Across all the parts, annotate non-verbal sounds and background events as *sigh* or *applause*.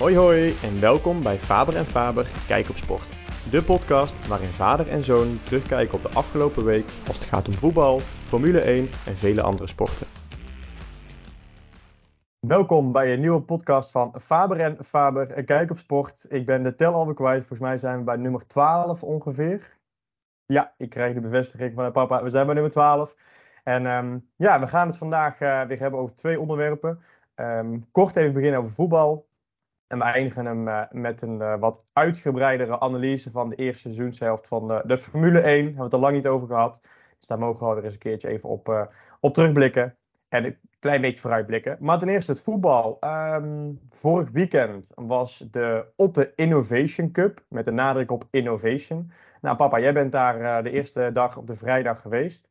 Hoi hoi en welkom bij Faber en Faber Kijk op Sport. De podcast waarin vader en zoon terugkijken op de afgelopen week als het gaat om voetbal, Formule 1 en vele andere sporten. Welkom bij een nieuwe podcast van Faber en Faber Kijk op Sport. Ik ben de tel alweer kwijt. Volgens mij zijn we bij nummer 12 ongeveer. Ja, ik krijg de bevestiging van papa. We zijn bij nummer 12. En ehm, ja, we gaan het vandaag uh, weer hebben over twee onderwerpen. Um, kort even beginnen over voetbal. En we eindigen hem uh, met een uh, wat uitgebreidere analyse van de eerste seizoenshelft van de, Formule 1. Daar hebben we het al lang niet over gehad. Dus daar mogen we weer eens een keertje even op, op terugblikken. En een klein beetje vooruitblikken. Maar ten eerste het voetbal. Um, vorig weekend was de Otte Innovation Cup. Met de nadruk op innovation. Nou papa, jij bent daar de eerste dag op de vrijdag geweest.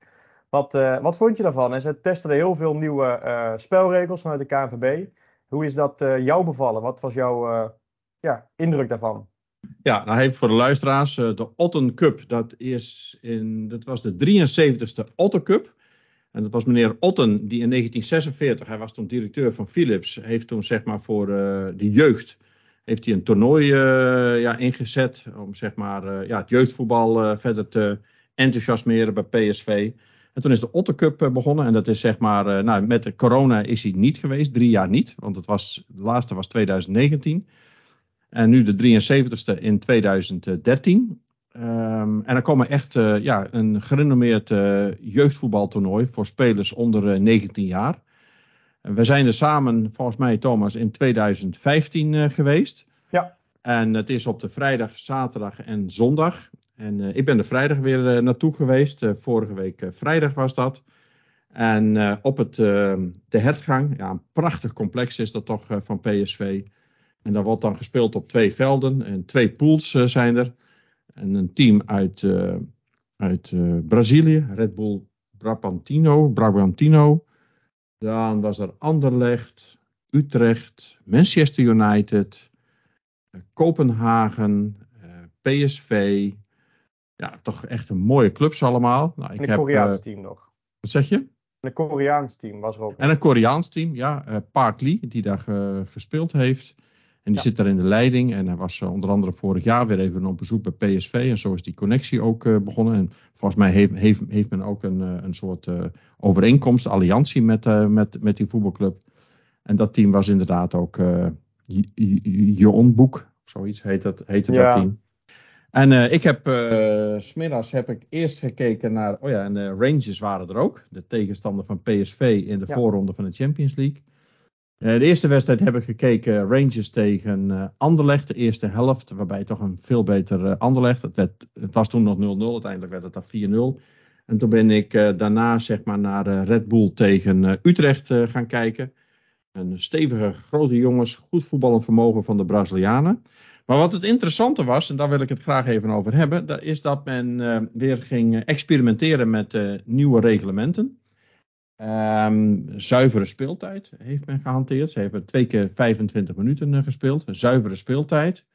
Wat, wat vond je daarvan? En ze testen heel veel nieuwe spelregels vanuit de KNVB. Hoe is dat uh, jou bevallen? Wat was jouw ja, indruk daarvan? Ja, nou even voor de luisteraars. de Otten Cup, dat, is in, dat was de 73ste Otten Cup. En dat was meneer Otten, die in 1946, hij was toen directeur van Philips, heeft toen zeg maar voor de jeugd, heeft hij een toernooi ja, ingezet om zeg maar ja, het jeugdvoetbal verder te enthousiasmeren bij PSV. En toen is de Otter Cup eh, begonnen. En dat is zeg maar, uh, nou, met de corona is hij niet geweest. Drie jaar niet. Want het was, de laatste was 2019. En nu de 73ste in 2013. Um, ehm, en er komen echt uh, ja, een gerenommeerd uh, jeugdvoetbaltoernooi voor spelers onder 19 jaar. En we zijn er samen, volgens mij Thomas, in 2015 geweest. Ja. En het is op de vrijdag, zaterdag en zondag. En uh, ik ben er vrijdag weer uh, naartoe geweest. Uh, vorige week vrijdag was dat. En op het, de hertgang, ja, een prachtig complex is dat toch van PSV. En daar wordt dan gespeeld op twee velden. En twee pools zijn er. En een team uit, uit Brazilië, Red Bull Brabantino, Brabantino. Dan was er Anderlecht, Utrecht, Manchester United, Kopenhagen, PSV, ja, toch echt een mooie clubs allemaal. Nou, ik en een Koreaans uh, team nog. Wat zeg je? Een Koreaans team was er ook. En een Koreaans team, ja. Uh, Park Lee, die daar uh, gespeeld heeft. En die ja. zit daar in de leiding. En hij was onder andere vorig jaar weer even op bezoek bij PSV. En zo is die connectie ook begonnen. En volgens mij heeft, heeft, heeft men ook een, een soort overeenkomst, alliantie met, met, met die voetbalclub. En dat team was inderdaad ook Jon Boek. Zoiets heet, dat, heette ja. dat team. En uh, ik heb, uh, smiddags heb ik eerst gekeken naar, oh ja, en de Rangers waren er ook. De tegenstander van PSV in de ja. voorronde van de Champions League. Uh, de eerste wedstrijd heb ik gekeken, Rangers tegen Anderlecht, de eerste helft. Waarbij toch een veel beter Anderlecht. Het, werd, het, was toen nog 0-0, uiteindelijk werd het dan 4-0. En toen ben ik daarna zeg maar naar Red Bull tegen Utrecht gaan kijken. Een stevige, grote jongens, goed voetballend vermogen van de Brazilianen. Maar wat het interessante was, en daar wil ik het graag even over hebben, dat is dat men uh, weer ging experimenteren met uh, nieuwe reglementen. Um, zuivere speeltijd heeft men gehanteerd. Ze hebben twee keer 25 minuten uh, gespeeld. Zuivere speeltijd.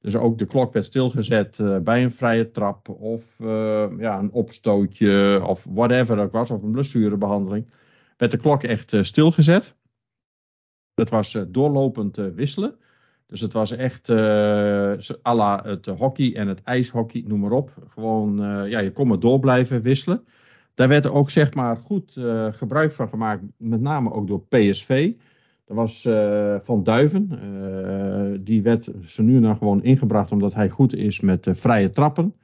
Dus ook de klok werd stilgezet bij een vrije trap of ja, een opstootje of whatever dat was, of een blessurebehandeling. Werd de klok echt stilgezet. Dat was doorlopend wisselen. Dus het was echt uh, à la het hockey en het ijshockey, noem maar op. Gewoon, uh, ja, je kon maar door blijven wisselen. Daar werd ook zeg maar goed uh, gebruik van gemaakt, met name ook door PSV. Dat was Van Duiven. die werd zo nu en dan gewoon ingebracht omdat hij goed is met vrije trappen.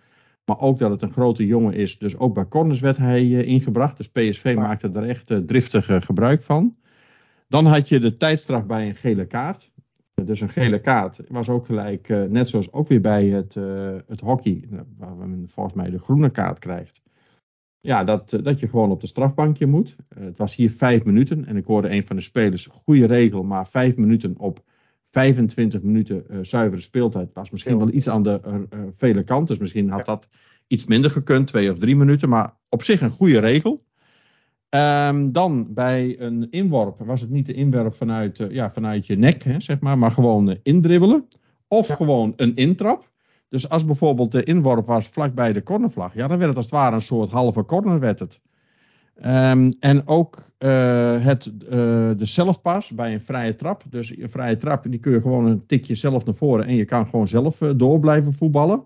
Maar ook dat het een grote jongen is. Dus ook bij corners werd hij ingebracht. Dus PSV maakte er echt driftig gebruik van. Dan had je de tijdstraf bij een gele kaart. Dus een gele kaart was ook gelijk, uh, net zoals ook weer bij het, uh, het hockey, waar men volgens mij de groene kaart krijgt. Ja, dat, uh, dat je gewoon op de strafbankje moet. het was hier vijf minuten en ik hoorde een van de spelers, goede regel, maar vijf minuten op 25 minuten zuivere speeltijd was misschien wel iets aan de vele kant. Dus misschien had dat iets minder gekund, twee of drie minuten, maar op zich een goede regel. Um, dan bij een inworp was het niet de inwerp vanuit, uh, ja, vanuit je nek, hè, zeg maar, maar gewoon uh, indribbelen. Of ja. gewoon een intrap. Dus als bijvoorbeeld de inworp was vlakbij de cornervlag, ja, dan werd het als het ware een soort halve corner werd het. Ehm, en ook uh, het, de zelfpas bij een vrije trap. Dus een vrije trap, die kun je gewoon een tikje zelf naar voren en je kan gewoon zelf door blijven voetballen.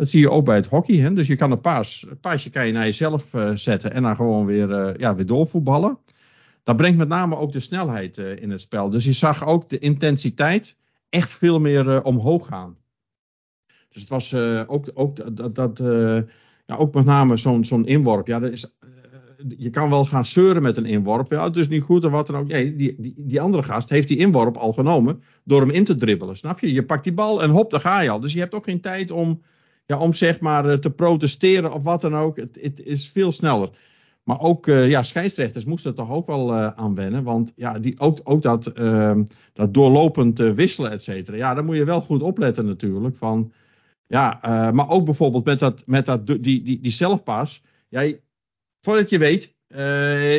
Dat zie je ook bij het hockey. Hè? Dus je kan een paas, paasje kan je naar jezelf zetten en dan gewoon weer, ja, weer doorvoetballen. Dat brengt met name ook de snelheid in het spel. Dus je zag ook de intensiteit echt veel meer omhoog gaan. Dus het was ook, ook, dat, dat, ja, ook met name zo'n zo'n inworp. Ja, dat is je kan wel gaan zeuren met een inworp. Ja, het is niet goed of wat dan ook. Nee, die, die, die andere gast heeft die inworp al genomen door hem in te dribbelen. Snap je? Je pakt die bal en hop, daar ga je al. Dus je hebt ook geen tijd om, ja, om zeg maar eh, te protesteren of wat dan ook. Het, het is veel sneller. Maar ook uh, ja, scheidsrechters moesten er toch ook wel uh, aan wennen. Want ja, die, ook, ook dat, uh, dat doorlopend wisselen, et cetera. Ja, daar moet je wel goed opletten natuurlijk. Van, ja, maar ook bijvoorbeeld met, dat, met dat, die, die, die zelfpas. Ja, Voordat je weet,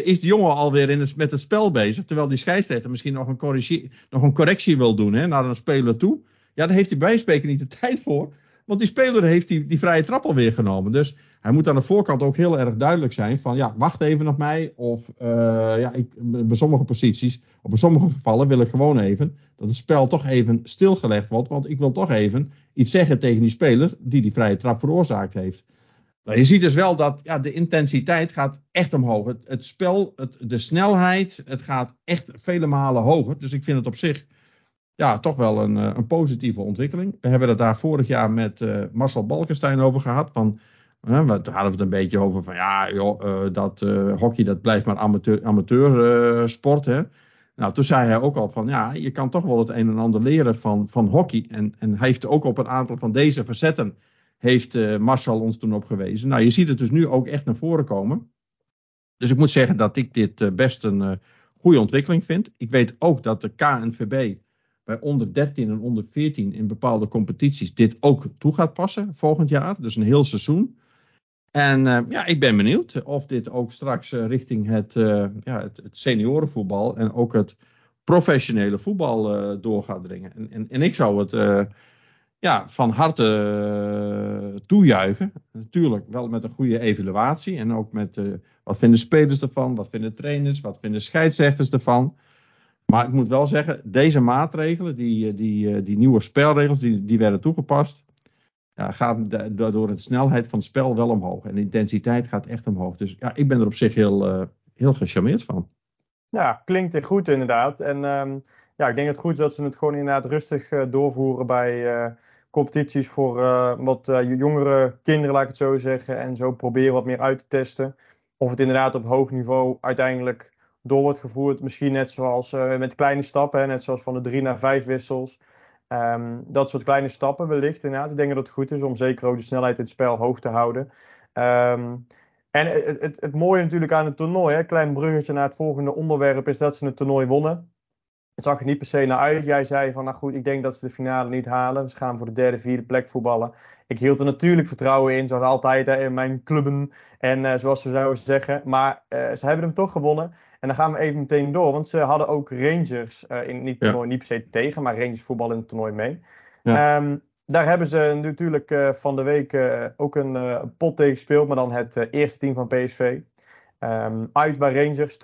is de jongen alweer in het, met het spel bezig. Terwijl die scheidsrechter misschien nog een, nog een correctie wil doen hè, naar een speler toe. Ja, daar heeft hij bij spreken niet de *laughs* tijd voor. Want die speler heeft die, die vrije trap alweer genomen. Dus hij moet aan de voorkant ook heel erg duidelijk zijn van ja, wacht even op mij. Of uh, ja, ik, bij sommige posities, op sommige gevallen wil ik gewoon even dat het spel toch even stilgelegd wordt. Want ik wil toch even iets zeggen tegen die speler die die vrije trap veroorzaakt heeft. Nou, je ziet dus wel dat ja, de intensiteit gaat echt omhoog. Het, het spel, het, de snelheid, het gaat echt vele malen hoger. Dus ik vind het op zich ja, toch wel een, eh, een positieve ontwikkeling. We hebben het daar vorig jaar met uh, Marcel Balkenstein over gehad. Van, we hadden het een beetje over van ja, uh, dat hockey dat blijft maar amateur, amateursport. hè. Nou, toen zei hij ook al van ja, je kan toch wel het een en ander leren van, van hockey. En, en hij heeft ook op een aantal van deze facetten heeft Marcel ons toen op gewezen. Nou, je ziet het dus nu ook echt naar voren komen. Dus ik moet zeggen dat ik dit best een goede ontwikkeling vind. Ik weet ook dat de KNVB bij onder 13 en onder 14 in bepaalde competities dit ook toe gaat passen volgend jaar. Dus een heel seizoen. En ja, ik ben benieuwd of dit ook straks richting het, ja, het, seniorenvoetbal en ook het professionele voetbal door gaat dringen. En, en, en ik zou het ja, van harte toejuichen. Natuurlijk wel met een goede evaluatie. En ook met wat vinden spelers ervan, wat vinden trainers, wat vinden scheidsrechters ervan. Maar ik moet wel zeggen, deze maatregelen, die, eh, die, die nieuwe spelregels, die, die werden toegepast. Ja, gaat door de snelheid van het spel wel omhoog. En de intensiteit gaat echt omhoog. Dus ja, ik ben er op zich heel, heel gecharmeerd van. Ja, klinkt goed inderdaad. En um, ja, ik denk het goed dat ze het gewoon inderdaad rustig doorvoeren bij competities voor wat jongere kinderen, laat ik het zo zeggen. En zo proberen wat meer uit te testen. Of het inderdaad op hoog niveau uiteindelijk door wordt gevoerd. Misschien net zoals met kleine stappen, net zoals van de drie naar vijf wissels. Um, dat soort kleine stappen wellicht inderdaad. Ik denk dat het goed is om zeker ook de snelheid in het spel hoog te houden. Um, en het, het, het, mooie natuurlijk aan het toernooi, hè, klein bruggetje naar het volgende onderwerp, is dat ze het toernooi wonnen. Het zag er niet per se naar uit. Jij zei van, nou goed, ik denk dat ze de finale niet halen. Ze gaan voor de derde, vierde plek voetballen. Ik hield er natuurlijk vertrouwen in, zoals altijd in mijn clubben. En uh, zoals we zouden zeggen. Maar uh, ze hebben hem toch gewonnen. En dan gaan we even meteen door. Want ze hadden ook Rangers uh, in het toernooi, ja. niet per se tegen, maar Rangers voetballen in het toernooi mee. Ja. Um, daar hebben ze natuurlijk uh, van de week uh, ook een pot tegen gespeeld, maar dan het eerste team van PSV. Um, uit bij Rangers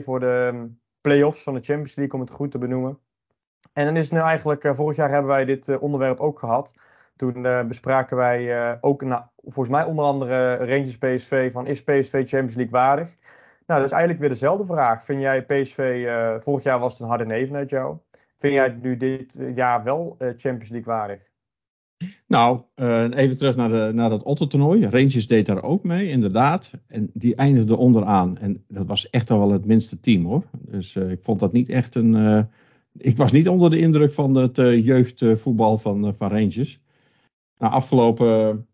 2-2 voor de um, play-offs van de Champions League, om het goed te benoemen. En dan is het nu eigenlijk, vorig jaar hebben wij dit onderwerp ook gehad. Toen bespraken wij ook, nou, volgens mij onder andere Rangers PSV, van is PSV Champions League waardig? Nou, dat is eigenlijk weer dezelfde vraag. Vind jij PSV, vorig jaar was het een harde neven uit jou. Vind jij nu dit jaar wel Champions League waardig? Nou, even terug naar, de, naar dat Otto-toernooi. Rangers deed daar ook mee, inderdaad. En die eindigde onderaan. En dat was echt wel het minste team, hoor. Dus ik vond dat niet echt een... Ik was niet onder de indruk van het jeugdvoetbal van, van Rangers. Nou, afgelopen...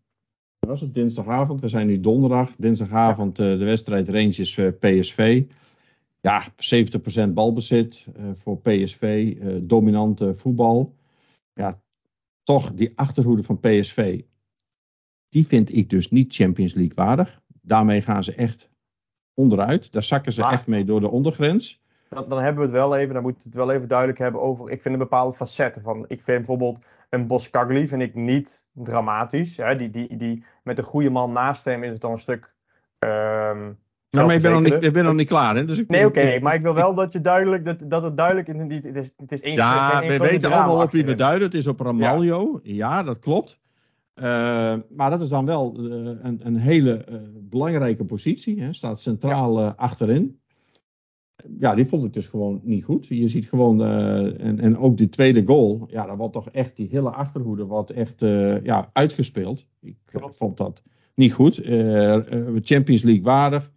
was het dinsdagavond? We zijn nu donderdag. Dinsdagavond de wedstrijd Rangers-PSV. Ja, 70% balbezit voor PSV. dominante voetbal. Ja, toch die achterhoede van PSV, die vind ik dus niet Champions League waardig. Daarmee gaan ze echt onderuit. Daar zakken ze echt mee door de ondergrens. Dan, dan, hebben we het wel even, dan moeten we het wel even duidelijk hebben over. Ik vind een bepaalde facetten van. Ik vind bijvoorbeeld een Boskagli vind ik niet dramatisch. Hè? Die, die, die, met een goede man naast hem is het dan een stuk um, Nou, maar ik ben, nog niet, ik ben nog niet klaar. Hè? Dus ik, nee, oké, maar ik wil wel dat je duidelijk, dat, dat het duidelijk is. Het is, het is één, ja, we weten allemaal op wie we duiden. Het is op Ramaljo. Ja, ja dat klopt. Uh, maar dat is dan wel uh, een, een, hele uh, belangrijke positie. Hè? Staat centraal ja. achterin. Ja, die vond ik dus gewoon niet goed. Je ziet gewoon, en, en ook die tweede goal. Ja, daar wordt toch echt die hele achterhoede wordt echt ja, uitgespeeld. Ik vond dat niet goed. Champions League waardig.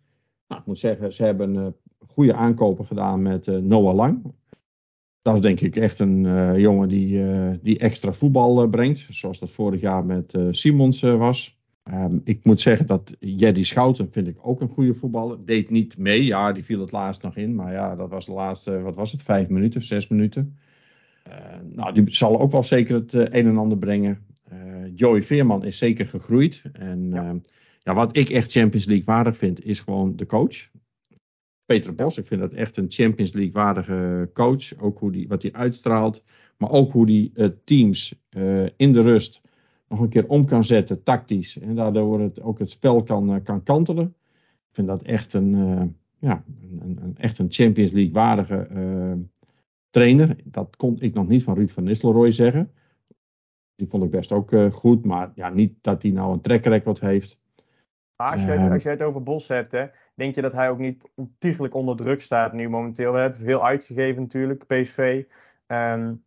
Nou, ik moet zeggen, ze hebben goede aankopen gedaan met Noah Lang. Dat is denk ik echt een jongen die, die extra voetbal brengt. Zoals dat vorig jaar met Simons was. Um, ik moet zeggen dat Jeddy Schouten vind ik ook een goede voetballer. Deed niet mee. Ja, die viel het laatst nog in. Maar ja, dat was de laatste, wat was het, vijf minuten, zes minuten. nou, die zal ook wel zeker het een en ander brengen. Joey Veerman is zeker gegroeid. En ja. Ehm, ja, wat ik echt Champions League waardig vind, is gewoon de coach. Peter Bos, ik vind dat echt een Champions League waardige coach. Ook hoe die, wat hij uitstraalt. Maar ook hoe hij teams in de rust nog een keer om kan zetten, tactisch. En daardoor het, ook het spel kan, uh, kan kantelen. Ik vind dat echt een, ja, een, een, echt een Champions League waardige trainer. Dat kon ik nog niet van Ruud van Nistelrooy zeggen. Die vond ik best ook goed. Maar ja, niet dat hij nou een track heeft. Maar als je, het, als je het over Bos hebt, hè, denk je dat hij ook niet ontiegelijk onder druk staat nu momenteel? We hebben veel uitgegeven natuurlijk, PSV. Um,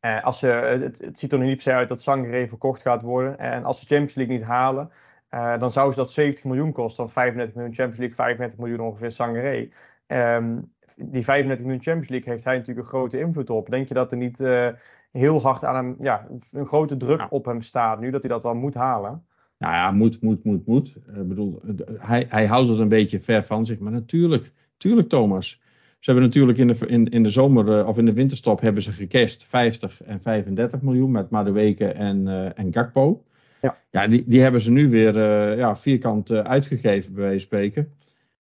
eh, als ze, het, het, ziet er nog niet per se uit dat Sangre verkocht gaat worden. En als ze Champions League niet halen, uh, dan zou ze dat 70 miljoen kosten. Dan 35 miljoen Champions League, 35 miljoen ongeveer Sangre. Um, die 35 miljoen Champions League heeft hij natuurlijk een grote invloed op. Denk je dat er niet uh, heel hard aan hem, ja, een grote druk ja. op hem staat nu, dat hij dat wel moet halen? Nou ja, moet, moet, moet, moet. Ik bedoel, hij, hij houdt het een beetje ver van zich. Maar natuurlijk, natuurlijk Thomas. Ze hebben natuurlijk in de, in, in de zomer of in de winterstop hebben ze gecast 50 en 35 miljoen met Madueke en, uh, en Gakpo. Ja, ja die, die hebben ze nu weer uh, ja, vierkant uitgegeven, bij wijze van spreken.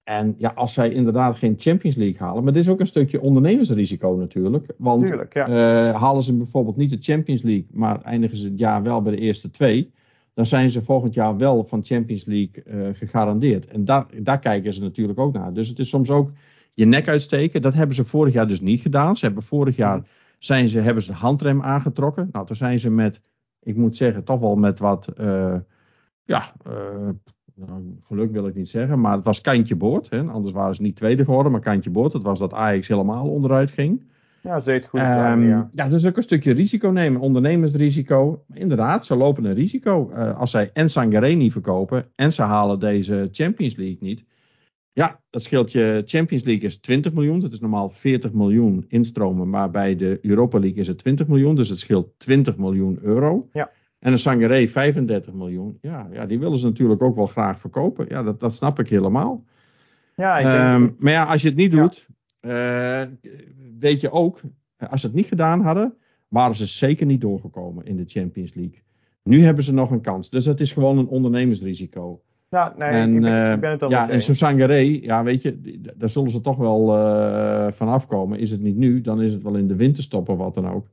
En ja, als zij inderdaad geen Champions League halen, maar dit is ook een stukje ondernemersrisico natuurlijk. Want Tuurlijk, ja. halen ze bijvoorbeeld niet de Champions League, maar eindigen ze het jaar wel bij de eerste twee dan zijn ze volgend jaar wel van Champions League uh, gegarandeerd. En daar, daar kijken ze natuurlijk ook naar. Dus het is soms ook je nek uitsteken. Dat hebben ze vorig jaar dus niet gedaan. Ze hebben vorig jaar zijn ze, hebben ze de handrem aangetrokken. Nou, toen zijn ze met, ik moet zeggen, toch wel met wat, uh, ja, uh, nou, geluk wil ik niet zeggen, maar het was kantje boord. Hè? Anders waren ze niet tweede geworden, maar kantje boord. Dat was dat Ajax helemaal onderuit ging. Ja, ze goed. Um, ja. ja, dus ook een stukje risico nemen, ondernemersrisico. Inderdaad, ze lopen een risico. Uh, als zij en niet verkopen en ze halen deze Champions League niet. Ja, dat scheelt je. Champions League is 20 miljoen. Dat is normaal 40 miljoen instromen. Maar bij de Europa League is het 20 miljoen. Dus het scheelt 20 miljoen euro. Ja. En een Sangare 35 miljoen. Ja, ja, die willen ze natuurlijk ook wel graag verkopen. Ja, dat, dat snap ik helemaal. Ja, ik um, denk... Maar ja, als je het niet doet. Ja. Uh, weet je ook, als ze het niet gedaan hadden, waren ze zeker niet doorgekomen in de Champions League. Nu hebben ze nog een kans. Dus het is gewoon een ondernemersrisico. Ja, nee, en, ik, ben, ik ben het al Ja, en Sangare, ja, weet je, daar zullen ze toch wel uh, van afkomen. Is het niet nu, dan is het wel in de winterstop of wat dan ook.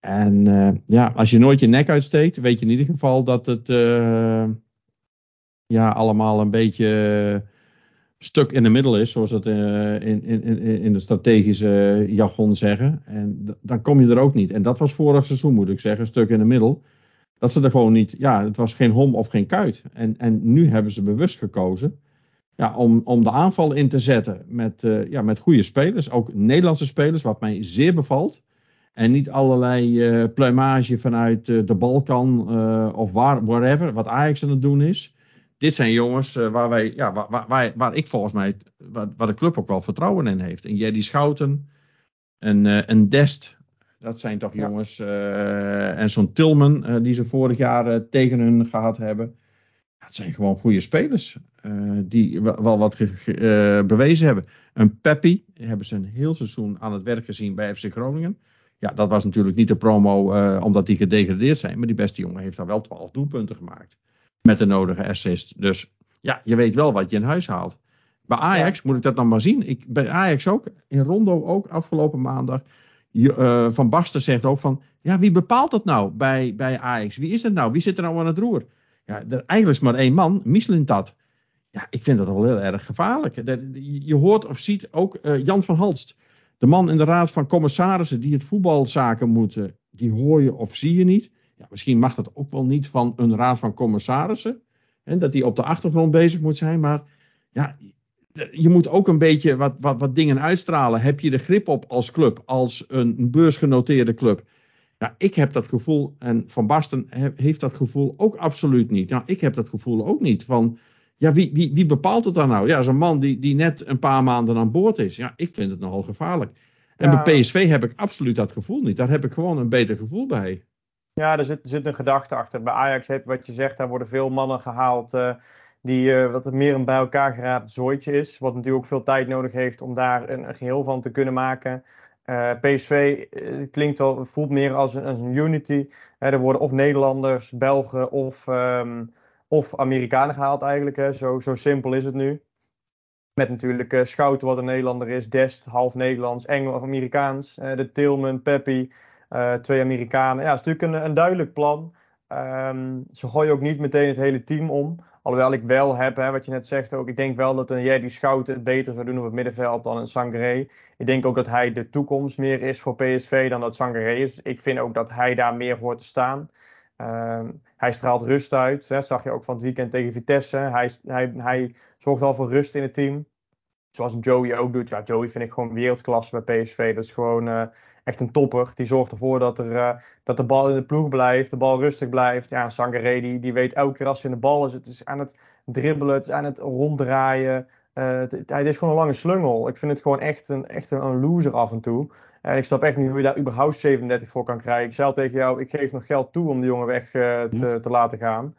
En uh, ja, als je nooit je nek uitsteekt, weet je in ieder geval dat het uh, ja, allemaal een beetje stuk in de middel is, zoals dat in, in, in de strategische jargon zeggen. En dan kom je er ook niet. En dat was vorig seizoen, moet ik zeggen, stuk in de middel. Dat ze er gewoon niet, ja, het was geen hom of geen kuit. En, en nu hebben ze bewust gekozen ja, om, om de aanval in te zetten met, uh, ja, met goede spelers. Ook Nederlandse spelers, wat mij zeer bevalt. En niet allerlei uh, pluimage vanuit uh, de Balkan of waar, wat Ajax aan het doen is dit zijn jongens waar, wij, ja, waar, waar, waar, ik volgens mij, waar, waar, de club ook wel vertrouwen in heeft. En Jerry Schouten, en, uh, en Dest, dat zijn toch ja. jongens. Uh, en zo'n Tilman, die ze vorig jaar tegen hun gehad hebben. Het zijn gewoon goede spelers. die wel wat bewezen hebben. Een Peppi, hebben ze een heel seizoen aan het werk gezien bij FC Groningen. Ja, dat was natuurlijk niet de promo omdat die gedegradeerd zijn. Maar die beste jongen heeft daar wel 12 doelpunten gemaakt met de nodige assist. Dus ja, je weet wel wat je in huis haalt. Bij Ajax ja. moet ik dat dan maar zien. Ik, bij Ajax ook, in Rondo ook afgelopen maandag. Je, uh, van Basten zegt ook van, ja, wie bepaalt dat nou bij, bij Ajax? Wie is het nou? Wie zit er nou aan het roer? Ja, er, eigenlijk is maar één man, Mislintat. ja, ik vind dat wel heel erg gevaarlijk. Je hoort of ziet ook Jan van Halst, de man in de raad van commissarissen die het voetbalzaken moeten, die hoor je of zie je niet. Ja, misschien mag dat ook wel niet van een raad van commissarissen. Hè, dat die op de achtergrond bezig moet zijn. Maar ja, je moet ook een beetje wat, wat, wat dingen uitstralen. Heb je de grip op als club, als een beursgenoteerde club? Ja, ik heb dat gevoel, en Van Basten heeft dat gevoel ook absoluut niet. Nou, ik heb dat gevoel ook niet. Van, ja, wie, wie, wie bepaalt het dan nou? Ja, zo'n man die, die net een paar maanden aan boord is. Ja, ik vind het nogal gevaarlijk. En bij PSV heb ik absoluut dat gevoel niet. Daar heb ik gewoon een beter gevoel bij. Ja, er zit, zit een gedachte achter. Bij Ajax heeft wat je zegt, daar worden veel mannen gehaald. Uh, die uh, wat meer een bij elkaar geraapt zooitje is. Wat natuurlijk ook veel tijd nodig heeft om daar een, geheel van te kunnen maken. Eh, PSV klinkt al, voelt meer als een, unity. er worden of Nederlanders, Belgen of, um, of Amerikanen gehaald eigenlijk. Hè. Zo, zo simpel is het nu. Met natuurlijk Schouten, wat een Nederlander is. Dest, half Nederlands, Engel of Amerikaans. de Tilman, Peppi. Uh, twee Amerikanen. Ja, is natuurlijk een, een duidelijk plan. Um, ze gooien ook niet meteen het hele team om. Alhoewel ik wel heb, hè, wat je net zegt ook. Ik denk wel dat een Jerry Schouten het beter zou doen op het middenveld dan een Sangaré. Ik denk ook dat hij de toekomst meer is voor PSV dan dat Sangaré is. Ik vind ook dat hij daar meer hoort te staan. Um, hij straalt rust uit. Hè, zag je ook van het weekend tegen Vitesse. Hij, hij, hij zorgt al voor rust in het team. Zoals Joey ook doet. Ja, Joey vind ik gewoon wereldklasse bij PSV. Dat is gewoon uh, echt een topper. Die zorgt ervoor dat, er, uh, dat de bal in de ploeg blijft, de bal rustig blijft. Ja, Sangaré die, die weet elke keer als hij in de bal is, het is aan het dribbelen, het is aan het ronddraaien. Uh, het, hij is gewoon een lange slungel. Ik vind het gewoon echt een, echt een, loser af en toe. En ik snap echt niet hoe je daar überhaupt 37 voor kan krijgen. Ik zei al tegen jou, ik geef nog geld toe om die jongen weg te, te laten gaan.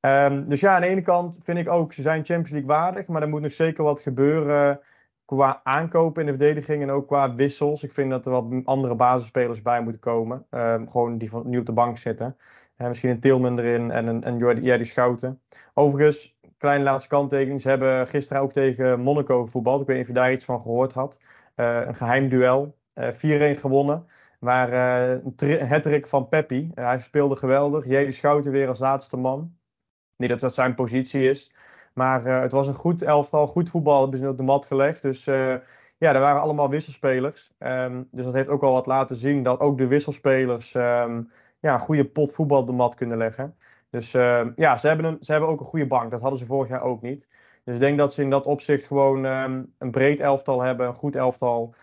Um, dus ja, aan de ene kant vind ik ook, ze zijn Champions League waardig, maar er moet nog zeker wat gebeuren qua aankopen in de verdediging en ook qua wissels. Ik vind dat er wat andere basisspelers bij moeten komen. Um, gewoon die van, nu op de bank zitten. Uh, misschien een Tilman erin en een, een Jordi Schouten. Overigens, kleine laatste kanttekening. Ze hebben gisteren ook tegen Monaco gevoetbald. Ik weet niet of je daar iets van gehoord had. Uh, een geheim duel. Uh, 4-1 gewonnen. Maar uh, een hattrick van Peppi. hij speelde geweldig. Jedi Schouten weer als laatste man. Niet dat dat zijn positie is. Maar uh, het was een goed elftal, goed voetbal hebben ze op de mat gelegd. Dus uh, ja, er waren allemaal wisselspelers. Um, dus dat heeft ook al wat laten zien dat ook de wisselspelers um, ja, een goede pot voetbal op de mat kunnen leggen. Dus uh, ja, ze hebben, een, ze hebben ook een goede bank. Dat hadden ze vorig jaar ook niet. Dus ik denk dat ze in dat opzicht gewoon um, een breed elftal hebben, een goed elftal.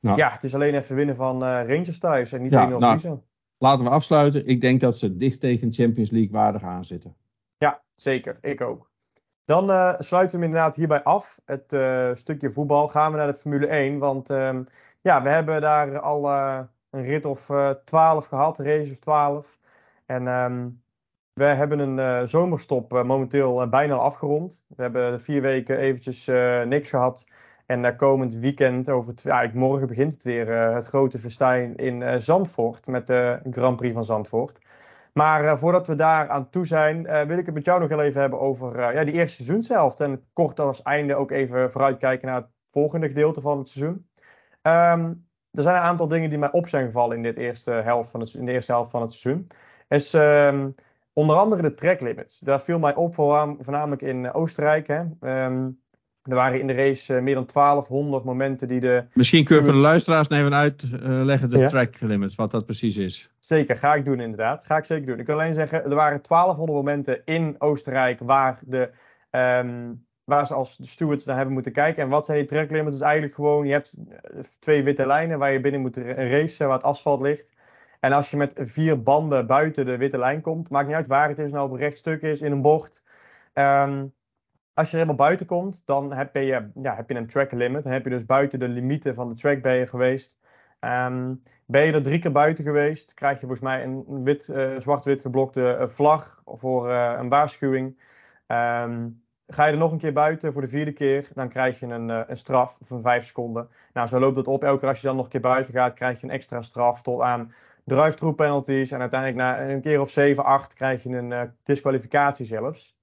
Nou. Ja, het is alleen even winnen van Rangers thuis en niet ja, 1-0 nou. Laten we afsluiten. Ik denk dat ze dicht tegen Champions League waardig aanzitten. Ja, zeker. Ik ook. Dan uh, sluiten we inderdaad hierbij af. Het uh, stukje voetbal. Gaan we naar de Formule 1. Want um, ja, we hebben daar al uh, een rit of 12 gehad. Race of 12. En um, we hebben een zomerstop momenteel bijna afgerond. We hebben vier weken eventjes niks gehad. En komend weekend, over ja, morgen begint het weer, het grote festijn in Zandvoort. Met de Grand Prix van Zandvoort. Maar uh, voordat we daar aan toe zijn, uh, wil ik het met jou nog even hebben over uh, ja, die eerste seizoenshelft. En kort als einde ook even vooruitkijken naar het volgende gedeelte van het seizoen. Um, er zijn een aantal dingen die mij op zijn gevallen in, dit eerste helft van het, in de eerste helft van het seizoen. Is um, onder andere de track limits. Daar viel mij op, voornamelijk in Oostenrijk. Hè. Um, er waren in de race uh, meer dan 1200 momenten die de. Misschien kun je voor de luisteraars even uitleggen de track limits, wat dat precies is. Zeker, ga ik doen inderdaad. Ga ik zeker doen. Ik kan alleen zeggen, er waren 1200 momenten in Oostenrijk waar, de, um, waar ze als de stewards naar hebben moeten kijken. En wat zijn die track limits? is eigenlijk gewoon, je hebt eh, twee witte lijnen waar je binnen moet racen, waar het asfalt ligt. En als je met vier banden buiten de witte lijn komt, maakt niet uit waar het is, nou op een rechtstuk is, in een bocht. Um, als je helemaal buiten komt, dan heb je, ja, heb je een track limit. Dan heb je dus buiten de limieten van de track ben je geweest. Um, ben je er drie keer buiten geweest, krijg je volgens mij een uh, zwart-wit geblokte uh, vlag voor uh, een waarschuwing. Um, ga je er nog een keer buiten voor de vierde keer, dan krijg je een, een straf van vijf seconden. Nou, zo loopt het op. Elke keer als je dan nog een keer buiten gaat, krijg je een extra straf tot aan drive-through penalties. En uiteindelijk na een keer of zeven, acht krijg je een disqualificatie zelfs.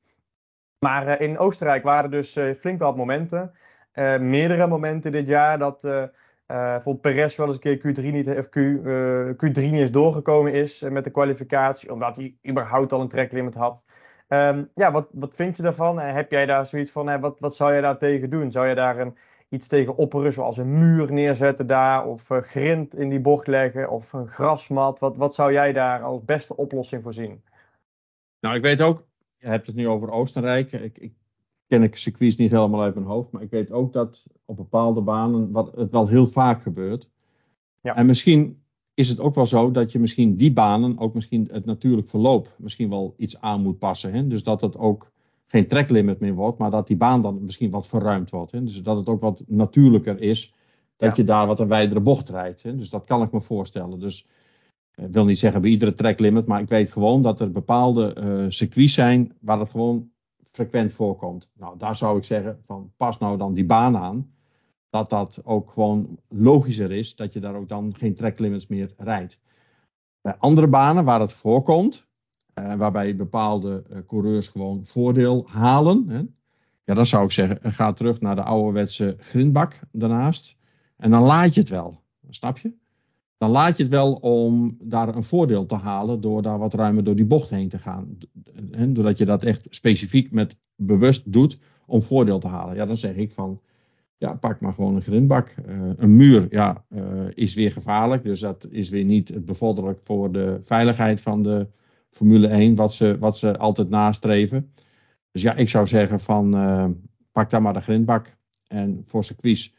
Maar uh, in Oostenrijk waren dus uh, flink wat momenten. Uh, meerdere momenten dit jaar dat bijvoorbeeld Perez wel eens een keer Q3 niet, of Q, Q3 niet eens doorgekomen is met de kwalificatie. Omdat hij überhaupt al een tracklimit had. Ehm, ja, wat, wat vind je daarvan? heb jij daar zoiets van, wat, wat zou jij daar tegen doen? Zou je daar een, iets tegen opperen, zoals een muur neerzetten daar, of uh, grind in die bocht leggen, of een grasmat? Wat, wat zou jij daar als beste oplossing voor zien? Nou, ik weet ook, je hebt het nu over Oostenrijk. Ik, ik ken ik circuits niet helemaal uit mijn hoofd, maar ik weet ook dat op bepaalde banen wat, het wel heel vaak gebeurt. Ja. En misschien is het ook wel zo dat je misschien die banen, ook misschien het natuurlijk verloop, misschien wel iets aan moet passen. Hè? Dus dat het ook geen tracklimit meer wordt, maar dat die baan dan misschien wat verruimd wordt. Hè? Dus dat het ook wat natuurlijker is dat je daar wat een wijdere bocht rijdt. Hè? Dus dat kan ik me voorstellen. Dus ik wil niet zeggen bij iedere tracklimit, maar ik weet gewoon dat er bepaalde uh, circuits zijn waar het gewoon frequent voorkomt. Nou, daar zou ik zeggen van pas nou dan die baan aan. Dat dat ook gewoon logischer is dat je daar ook dan geen tracklimits meer rijdt. Bij andere banen waar het voorkomt, uh, waarbij bepaalde uh, coureurs gewoon voordeel halen. Hè, ja, dan zou ik zeggen, ga terug naar de ouderwetse grindbak daarnaast. En dan laat je het wel. Snap je? Dan laat je het wel om daar een voordeel te halen door daar wat ruimer door die bocht heen te gaan. Doordat je dat echt specifiek met bewust doet om voordeel te halen. Ja, dan zeg ik van, ja, pak maar gewoon een grindbak. Uh, een muur, ja, uh, is weer gevaarlijk. Dus dat is weer niet bevorderlijk voor de veiligheid van de Formule 1, wat ze, wat ze altijd nastreven. Dus ja, ik zou zeggen van, uh, pak daar maar de grindbak. En voor circuits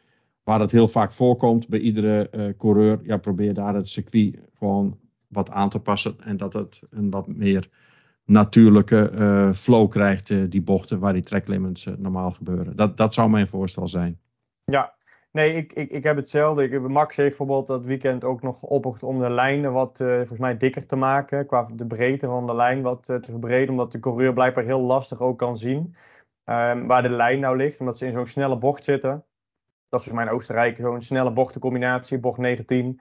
waar het heel vaak voorkomt bij iedere uh, coureur, ja, probeer daar het circuit gewoon wat aan te passen. En dat het een wat meer natuurlijke uh, flow krijgt, uh, die bochten waar die tracklimits normaal gebeuren. Dat, dat zou mijn voorstel zijn. Ja, nee, ik, ik, ik heb hetzelfde. Ik, Max heeft bijvoorbeeld dat weekend ook nog geopperd om de lijnen wat volgens mij dikker te maken. Qua de breedte van de lijn wat te verbreden, omdat de coureur blijkbaar heel lastig ook kan zien um, waar de lijn nou ligt. Omdat ze in zo'n snelle bocht zitten. Dat is voor mij in Oostenrijk zo'n snelle bochtencombinatie, bocht 19. Um,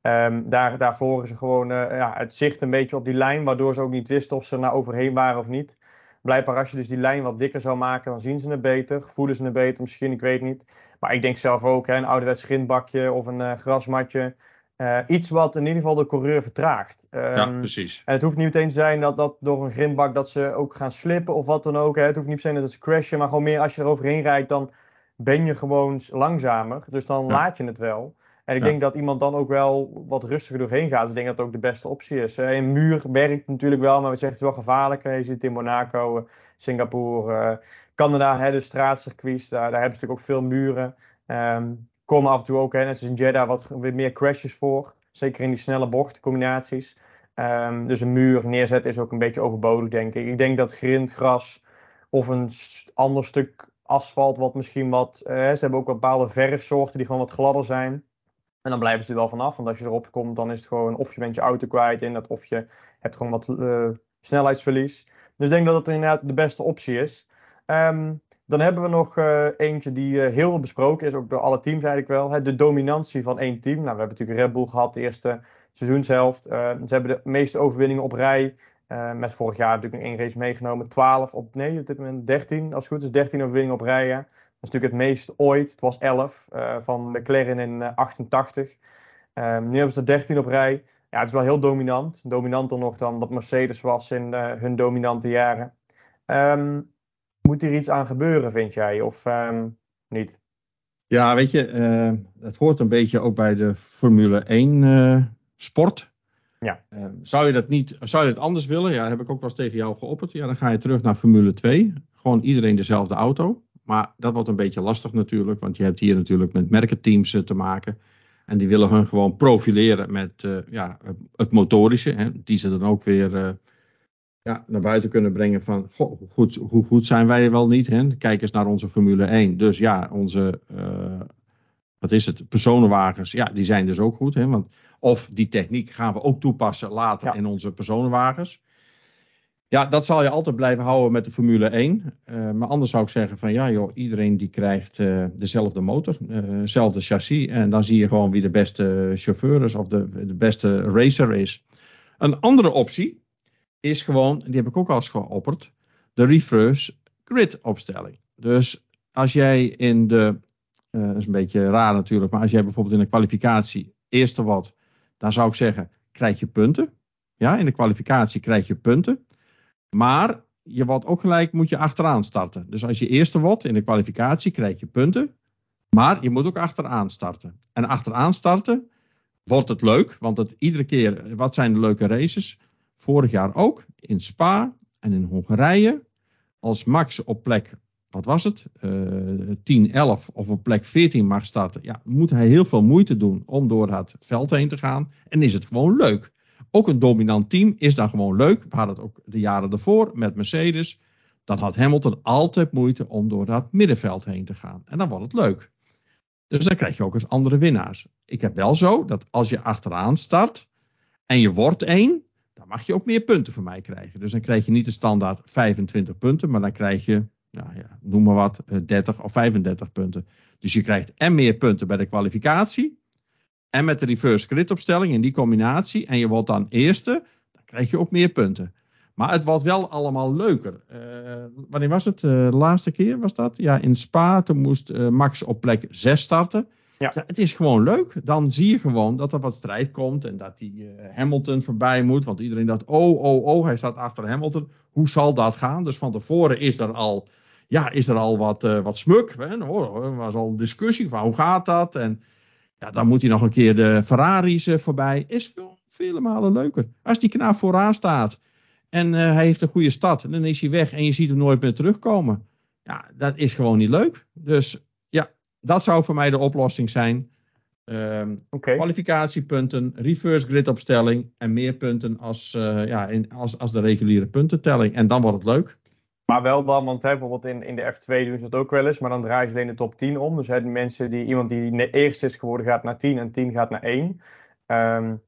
ehm, daar, daarvoor is er gewoon uh, ja, het zicht een beetje op die lijn, waardoor ze ook niet wisten of ze er nou overheen waren of niet. Blijkbaar als je dus die lijn wat dikker zou maken, dan zien ze het beter. Voelen ze het beter misschien, ik weet niet. Maar ik denk zelf ook, hè, een ouderwets grindbakje of een uh, grasmatje. Uh, iets wat in ieder geval de coureur vertraagt. Um, ja, precies. En het hoeft niet meteen te zijn dat, dat door een grindbak dat ze ook gaan slippen of wat dan ook. Hè. Het hoeft niet se dat ze crashen, maar gewoon meer als je er overheen rijdt, dan ben je gewoon langzamer. Dus dan laat je het wel. En ik denk dat iemand dan ook wel wat rustiger doorheen gaat. Dus ik denk dat het ook de beste optie is. Een muur werkt natuurlijk wel, maar we zeggen het is wel gevaarlijk. Je ziet in Monaco, eh, Singapore, Canada, hè, de straatcircuits. Daar, daar hebben ze natuurlijk ook veel muren. Um, komen af en toe ook, hè, net als in Jeddah, wat weer meer crashes voor. Zeker in die snelle bochtcombinaties. Um, dus een muur neerzetten is ook een beetje overbodig, denk ik. Ik denk dat grind, gras of een ander stuk asfalt wat misschien wat... Uh, ze hebben ook bepaalde verfsoorten die gewoon wat gladder zijn. En dan blijven ze er wel vanaf. Want als je erop komt, dan is het gewoon of je bent je auto kwijt in dat, of je hebt gewoon wat uh, snelheidsverlies. Dus ik denk dat het inderdaad de beste optie is. Um, dan hebben we nog uh, eentje die heel besproken is, ook door alle teams eigenlijk wel. Hè, de dominantie van één team. Nou, we hebben natuurlijk Red Bull gehad, de eerste seizoenshelft. Uh, ze hebben de meeste overwinningen op rij. Uh, met vorig jaar natuurlijk één race meegenomen. 12 op, nee, op dit moment 13 als het goed is. 13 overwinningen op rij. Dat is natuurlijk het meest ooit. Het was 11 uh, van McLaren in uh, 88. nu hebben ze er 13 op rij. Ja, het is wel heel dominant. Dominanter nog dan dat Mercedes was in hun dominante jaren. Um, moet hier iets aan gebeuren, vind jij? Of um, niet? Ja, weet je, het hoort een beetje ook bij de Formule 1 sport. Ja. Uh, zou je dat niet, zou je het anders willen? Ja, heb ik ook wel eens tegen jou geopperd. Ja, dan ga je terug naar Formule 2. Gewoon iedereen dezelfde auto. Maar dat wordt een beetje lastig natuurlijk, want je hebt hier natuurlijk met merkenteams uh, te maken. En die willen hun gewoon profileren met uh, ja, het motorische. Hè, die ze dan ook weer ja, naar buiten kunnen brengen van goed, hoe goed zijn wij wel niet. Hè? Kijk eens naar onze Formule 1. Dus ja, onze wat is het, personenwagens, ja, die zijn dus ook goed. Hè? Want, of die techniek gaan we ook toepassen later in onze personenwagens. Ja, dat zal je altijd blijven houden met de Formule 1. Uh, maar anders zou ik zeggen van ja joh, iedereen die krijgt uh, dezelfde motor, dezelfde uh, chassis. En dan zie je gewoon wie de beste chauffeur is of de, de beste racer is. Een andere optie is gewoon, die heb ik ook al eens geopperd, de reverse grid opstelling. Dus als jij in de dat is een beetje raar natuurlijk. Maar als jij bijvoorbeeld in de kwalificatie eerste wat, dan zou ik zeggen, krijg je punten. Ja, in de kwalificatie krijg je punten. Maar je wordt ook gelijk moet je achteraan starten. Dus als je eerste wordt in de kwalificatie, krijg je punten. Maar je moet ook achteraan starten. En achteraan starten wordt het leuk, want het, iedere keer, wat zijn de leuke races? Vorig jaar ook in Spa en in Hongarije. Als Max op plek, wat was het, uh, 10, 11 of op plek 14 mag starten, ja, moet hij heel veel moeite doen om door het veld heen te gaan. En is het gewoon leuk. Ook een dominant team is dan gewoon leuk. We hadden het ook de jaren ervoor met Mercedes. Dan had Hamilton altijd moeite om door dat middenveld heen te gaan. En dan wordt het leuk. Dus dan krijg je ook eens andere winnaars. Ik heb wel zo dat als je achteraan start en je wordt één, dan mag je ook meer punten van mij krijgen. Dus dan krijg je niet de standaard 25 punten, maar dan krijg je, nou ja, noem maar wat, 30 eh, of 35 punten. Dus je krijgt en meer punten bij de kwalificatie. En met de reverse grid opstelling in die combinatie. En je wordt dan eerste, dan krijg je ook meer punten. Maar het was wel allemaal leuker. Uh, wanneer was het? Uh, de laatste keer was dat? Ja, in Spa. Toen moest uh, Max op plek 6 starten. Ja. ja. het is gewoon leuk. Dan zie je gewoon dat er wat strijd komt. En dat die Hamilton voorbij moet. Want iedereen dacht, oh, oh, oh, hij staat achter Hamilton. Hoe zal dat gaan? Dus van tevoren is er al, ja, is er al wat, wat smuk. Hè? Oh, er was al discussie van hoe gaat dat? En ja, dan moet hij nog een keer de Ferraris voorbij. Is veel, vele malen leuker. Als die knaap vooraan staat en uh, hij heeft een goede stad. En dan is hij weg en je ziet hem nooit meer terugkomen. Ja, dat is gewoon niet leuk. Dus ja, dat zou voor mij de oplossing zijn. Um, okay. Kwalificatiepunten, reverse grid opstelling en meer punten als, ja, in, als, als de reguliere puntentelling. En dan wordt het leuk. Maar wel dan, want hè, bijvoorbeeld in, in de F2 doen ze dat ook wel eens, maar dan draaien ze alleen de top 10 om. Dus hè, de mensen die, iemand die eerst is geworden gaat naar 10 en 10 gaat naar 1. Um,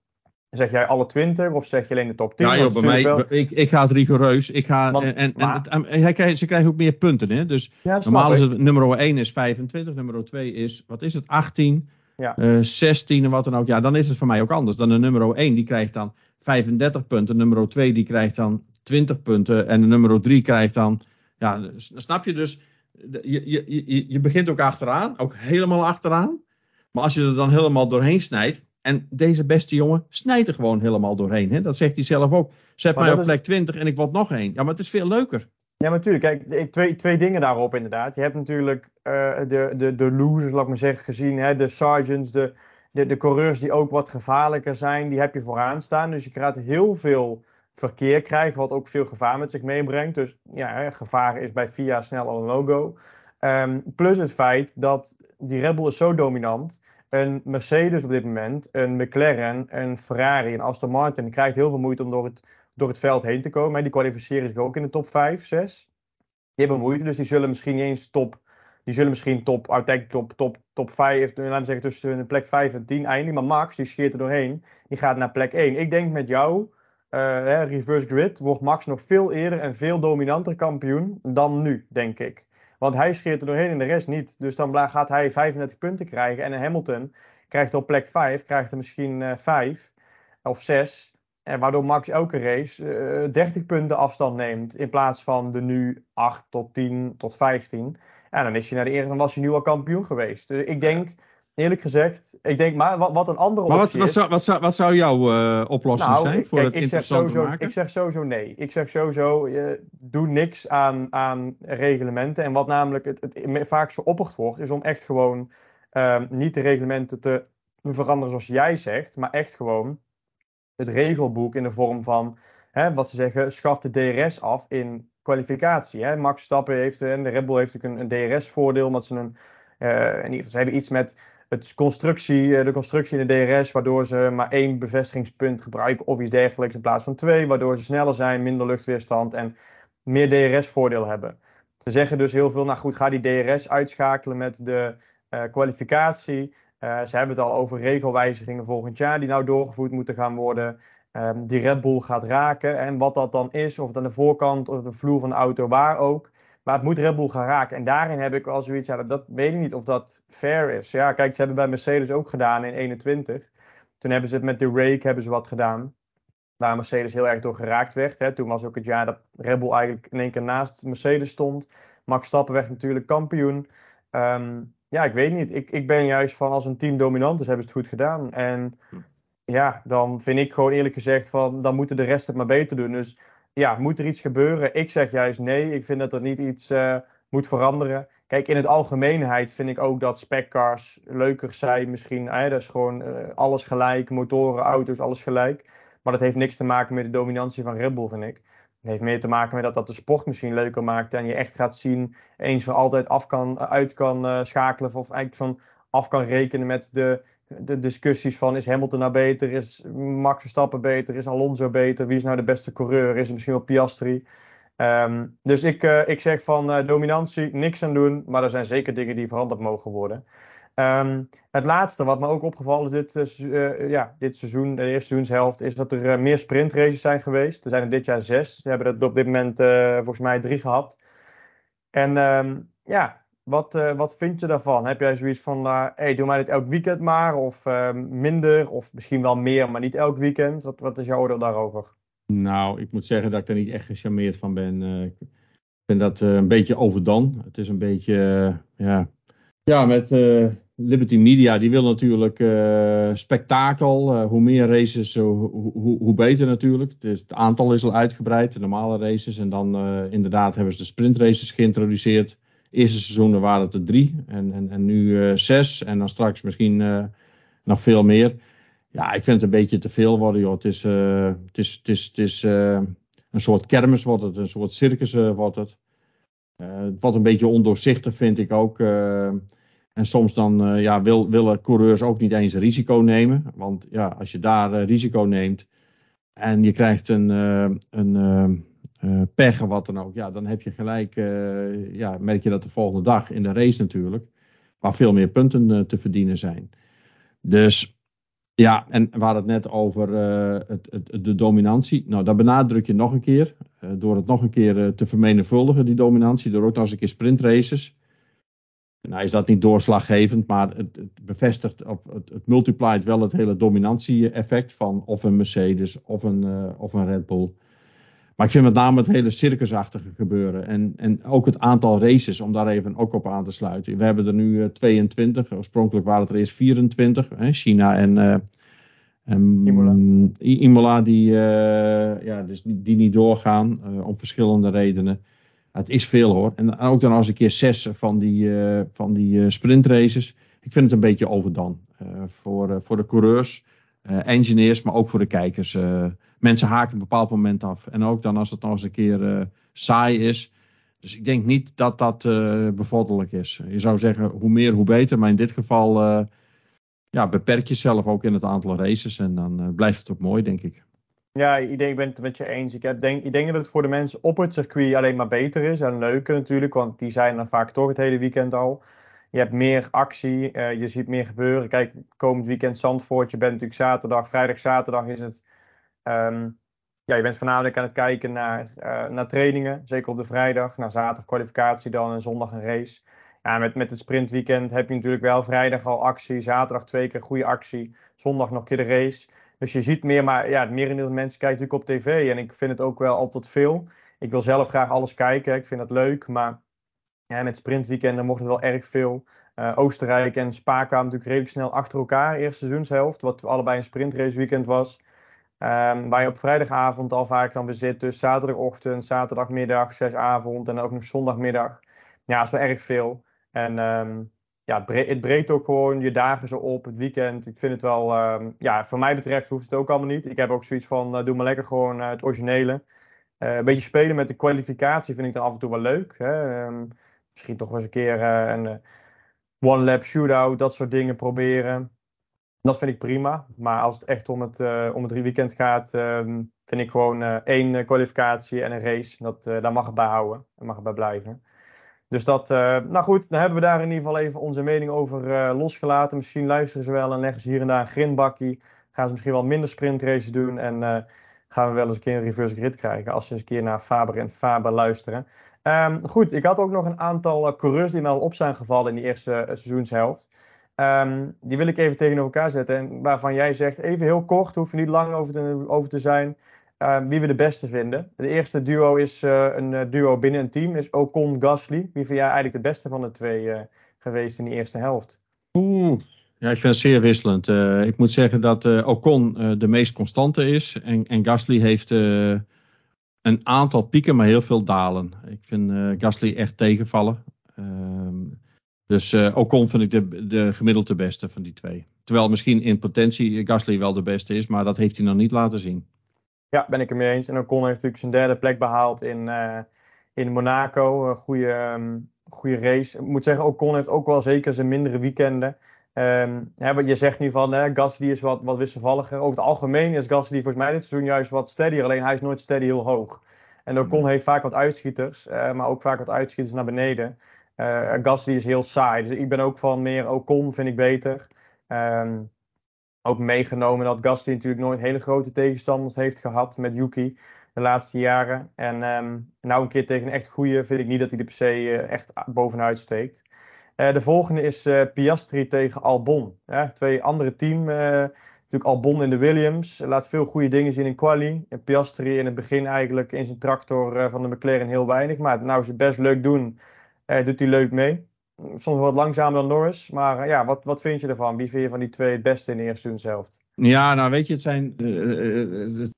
Zeg jij alle 20 of zeg je alleen de top 10? Ja, joh, bij mij, wel... ik, ik ga het rigoureus. Ik ga, Want, en, en, maar... en, en krijgt, ze krijgen ook meer punten. Hè? Dus ja, normaal is het nummer 1 is 25, nummer 2 is, wat is het, 18, ja. uh, eh, 16 en wat dan ook. Ja, dan is het voor mij ook anders. Dan de nummer 1 die krijgt dan 35 punten, nummer 2 die krijgt dan 20 punten en de nummer 3 krijgt dan, ja, snap je dus, je, je, je, je begint ook achteraan, ook helemaal achteraan. Maar als je er dan helemaal doorheen snijdt, en deze beste jongen snijdt er gewoon helemaal doorheen. Hè? Dat zegt hij zelf ook. Zet mij op plek 20 en ik word nog één. Ja, maar het is veel leuker. Ja, natuurlijk. Kijk, twee, twee dingen daarop inderdaad. Je hebt natuurlijk uh, de, de, de losers, laat ik maar zeggen, gezien. Hè? De sergeants, de, de, de coureurs die ook wat gevaarlijker zijn. Die heb je vooraan staan. Dus je krijgt heel veel verkeer krijgen, wat ook veel gevaar met zich meebrengt. Dus ja, gevaar is bij FIA snel al een logo. Um, plus het feit dat die Red Bull is zo dominant een Mercedes op dit moment, een McLaren, een Ferrari, een Aston Martin krijgt heel veel moeite om door het, door het veld heen te komen. Die kwalificeren zich ook in de top 5, 6. Die hebben moeite, dus die zullen misschien niet eens top. Die zullen misschien top, uiteindelijk top, top, top 5, laten we zeggen tussen plek 5 en 10 eindigen. Maar Max, die scheert er doorheen, die gaat naar plek 1. Ik denk met jou, uh, reverse grid, wordt Max nog veel eerder en veel dominanter kampioen dan nu, denk ik. Want hij scheert er doorheen en de rest niet. Dus dan gaat hij 35 punten krijgen. En Hamilton krijgt op plek 5, krijgt er misschien uh, eh, 5 of 6. En waardoor Max elke race uh, eh, 30 punten afstand neemt. In plaats van de nu 8 tot 10 tot 15. En dan is hij naar de eerste, dan was hij nu al kampioen geweest. Dus ik denk eerlijk gezegd, ik denk maar wat, wat een andere maar optie wat, wat, zou, wat, zou, wat zou jouw uh, oplossing nou, zijn voor kijk, het ik zeg sowieso, maken? Ik zeg sowieso nee. Ik zeg sowieso, uh, doe niks aan, aan reglementen. En wat namelijk het, het vaak zo opperd wordt, is om echt gewoon uh, niet de reglementen te veranderen zoals jij zegt, maar echt gewoon het regelboek in de vorm van, hè, wat ze zeggen, schaf de DRS af in kwalificatie. Hè. Max Stappen heeft, en de Red Bull heeft natuurlijk een DRS-voordeel, omdat ze een, uh, in ze hebben iets met het constructie, eh, de constructie in de DRS, waardoor ze maar één bevestigingspunt gebruiken of iets dergelijks in plaats van twee, waardoor ze sneller zijn, minder luchtweerstand en meer DRS-voordeel hebben. Ze zeggen dus heel veel, nou goed, ga die DRS uitschakelen met de uh, kwalificatie. Uh, ze hebben het al over regelwijzigingen volgend jaar die nou doorgevoerd moeten gaan worden. Um, die Red Bull gaat raken en wat dat dan is, of het aan de voorkant of de vloer van de auto, waar ook. Maar het moet Red Bull gaan raken. En daarin heb ik wel zoiets, ja, dat, weet ik niet of dat fair is. Ja, kijk, ze hebben bij Mercedes ook gedaan in 21. Toen hebben ze het met de rake hebben ze wat gedaan. Waar Mercedes heel erg door geraakt werd. Hè. Toen was ook het jaar dat Red Bull eigenlijk in één keer naast Mercedes stond. Max Stappen werd natuurlijk kampioen. Um, ja, ik weet niet. Ik, ik ben juist van als een team dominant is, hebben ze het goed gedaan. En ja, dan vind ik gewoon eerlijk gezegd van, dan moeten de rest het maar beter doen. Dus ja, moet er iets gebeuren? Ik zeg juist nee. Ik vind dat er niet iets moet veranderen. Kijk, in het algemeenheid vind ik ook dat speccars leuker zijn misschien. dat is gewoon alles gelijk, motoren, auto's, alles gelijk. Maar dat heeft niks te maken met de dominantie van Red Bull, vind ik. Het heeft meer te maken met dat dat de sport misschien leuker maakt. En je echt gaat zien, eens voor altijd af kan, uit kan uh, schakelen. Of eigenlijk van af kan rekenen met de, de discussies van is Hamilton nou beter? Is Max Verstappen beter? Is Alonso beter? Wie is nou de beste coureur? Is het misschien wel Piastri? Um, dus ik, uh, ik zeg van uh, dominantie, niks aan doen. Maar er zijn zeker dingen die veranderd mogen worden. Um, het laatste wat me ook opgevallen is dit, uh, ja, dit seizoen, de eerste seizoenshelft, is dat er meer sprintraces zijn geweest. Er zijn er dit jaar zes. We hebben er op dit moment volgens mij drie gehad. En um, ja, wat, wat vind je daarvan? Heb jij zoiets van, hey, doe mij dit elk weekend maar, of ehm, minder, of misschien wel meer, maar niet elk weekend? Wat, wat is jouw oordeel daarover? Nou, ik moet zeggen dat ik er niet echt gecharmeerd van ben. ik vind dat een beetje overdone. Het is een beetje, ja ja, met Liberty Media, die wil natuurlijk spektakel. Hoe meer races, hoe, hoe, hoe, beter natuurlijk. Dus het aantal is al uitgebreid, de normale races. En dan inderdaad hebben ze de sprintraces geïntroduceerd. Eerste seizoenen waren het er drie en, en, en nu zes. En dan straks misschien nog veel meer. Ja, ik vind het een beetje te veel worden, joh. Het is, het is, het is, het is een soort kermis wordt het, een soort circus wordt het. wordt een beetje ondoorzichtig, vind ik ook. En soms dan ja, wil, willen coureurs ook niet eens risico nemen. Want ja, als je daar risico neemt en je krijgt een, een pech of wat dan ook. Ja, dan heb je gelijk, ja, merk je dat de volgende dag in de race natuurlijk. Waar veel meer punten te verdienen zijn. Dus ja, en hadden het net over het, het, de dominantie. Nou, dat benadruk je nog een keer. door het nog een keer te vermenigvuldigen, die dominantie. Door ook nog eens een keer sprintraces. Nou is dat niet doorslaggevend, maar het, bevestigt, of het, het multiplied wel het hele dominantie-effect van of een Mercedes of een, uh, of een Red Bull. Maar ik vind met name het hele circusachtige gebeuren. En, en ook het aantal races, om daar even ook op aan te sluiten. We hebben er nu uh, eh, 22. Oorspronkelijk waren het er eerst 24. Hè, China en, uh, en Imola. Imola die, ja, dus die, die niet doorgaan om verschillende redenen. Het is veel hoor. En ook dan als een keer zes van die, van die sprintraces. Ik vind het een beetje overdan. Voor, voor de coureurs, engineers, maar ook voor de kijkers. Mensen haken een bepaald moment af. En ook dan als het nog eens een keer saai is. Dus ik denk niet dat dat bevorderlijk is. Je zou zeggen, hoe meer, hoe beter. Maar in dit geval ja, beperk jezelf ook in het aantal races. En dan blijft het ook mooi, denk ik. Ja, ik, denk, ik ben het met je eens. Ik, denk, ik denk dat het voor de mensen op het circuit alleen maar beter is. En leuker natuurlijk, want die zijn er vaak toch het hele weekend al. Je hebt meer actie, uh, je ziet meer gebeuren. Kijk, komend weekend Zandvoort, je bent natuurlijk zaterdag, vrijdag, zaterdag is het... Um, ja, je bent voornamelijk aan het kijken naar, uh, naar trainingen. Zeker op de vrijdag. Na zaterdag kwalificatie dan en zondag een race. Ja, met, met het sprintweekend heb je natuurlijk wel vrijdag al actie. Zaterdag twee keer goede actie. Zondag nog een keer de race. Dus je ziet meer, maar ja, het merendeel van mensen kijkt natuurlijk op tv. En ik vind het ook wel altijd veel. Ik wil zelf graag alles kijken. Ik vind dat leuk. Maar ja, met sprintweekenden mocht het wel erg veel. Uh, Oostenrijk en Spa kwamen natuurlijk redelijk snel achter elkaar. Eerste seizoenshelft, wat allebei een sprintraceweekend was. Um, waar je op vrijdagavond al vaak dan weer zit. Dus zaterdagochtend, zaterdagmiddag, zesavond en ook nog zondagmiddag. Ja, dat is wel erg veel. En um, ja, het breekt ook gewoon je dagen zo op, het weekend. Ik vind het wel, um, ja, voor mij betreft hoeft het ook allemaal niet. Ik heb ook zoiets van, uh, doe maar lekker gewoon uh, het originele. Uh, een beetje spelen met de kwalificatie vind ik dan af en toe wel leuk. Hè? Misschien toch wel eens een keer een one-lap shootout, dat soort dingen proberen. Dat vind ik prima. Maar als het echt om het, om het weekend gaat, um, vind ik gewoon één kwalificatie en een race. Dat, daar mag het bij houden en mag het bij blijven. Dus dat, nou goed, dan hebben we daar in ieder geval even onze mening over losgelaten. Misschien luisteren ze wel en leggen ze hier en daar een grindbakkie. Gaan ze misschien wel minder sprintraces doen en gaan we wel eens een keer een reverse grid krijgen als ze eens een keer naar Faber en Faber luisteren. Um, goed, ik had ook nog een aantal coureurs die me al op zijn gevallen in die eerste seizoenshelft. Um, die wil ik even tegenover elkaar zetten en waarvan jij zegt, even heel kort, hoef je niet lang over te, zijn. Uh, wie we de beste vinden. De eerste duo is uh, een uh, duo binnen een team, is Ocon Gasly. Wie vind jij eigenlijk de beste van de twee geweest in die eerste helft? Oeh, ja, ik vind het zeer wisselend. ik moet zeggen dat Ocon de meest constante is. En, en Gasly heeft een aantal pieken, maar heel veel dalen. Ik vind Gasly echt tegenvallen. Ehm, dus uh, Ocon vind ik de, de gemiddelde beste van die twee. Terwijl misschien in potentie Gasly wel de beste is, maar dat heeft hij nog niet laten zien. Ja, ben ik het mee eens. En Ocon heeft natuurlijk zijn derde plek behaald in, uh, in Monaco. Een goede, um, goede race. Ik moet zeggen, Ocon heeft ook wel zeker zijn mindere weekenden. Um, hè, wat je zegt nu van hè, Gasly is wat, wat wisselvalliger. Over het algemeen is Gasly volgens mij dit seizoen juist wat steadier. Alleen hij is nooit steady heel hoog. En Ocon heeft vaak wat uitschieters, uh, maar ook vaak wat uitschieters naar beneden. Uh, Gasly is heel saai. Dus ik ben ook van meer Ocon, vind ik beter. Um, ook meegenomen dat Gasly natuurlijk nooit hele grote tegenstanders heeft gehad met Yuki de laatste jaren. En um, nou een keer tegen een echt goede vind ik niet dat hij er per se uh, echt bovenuit steekt. Uh, de volgende is Piastri tegen Albon. Twee andere team. natuurlijk Albon in de Williams. Laat veel goede dingen zien in quali. En Piastri in het begin eigenlijk in zijn tractor van de McLaren heel weinig. Maar nou ze best leuk doen, doet hij leuk mee soms wat langzamer dan Norris. Maar ja, wat, wat vind je ervan? Wie vind je van die twee het beste in de eerste seizoenshelft? Ja, nou weet je, het zijn, uh,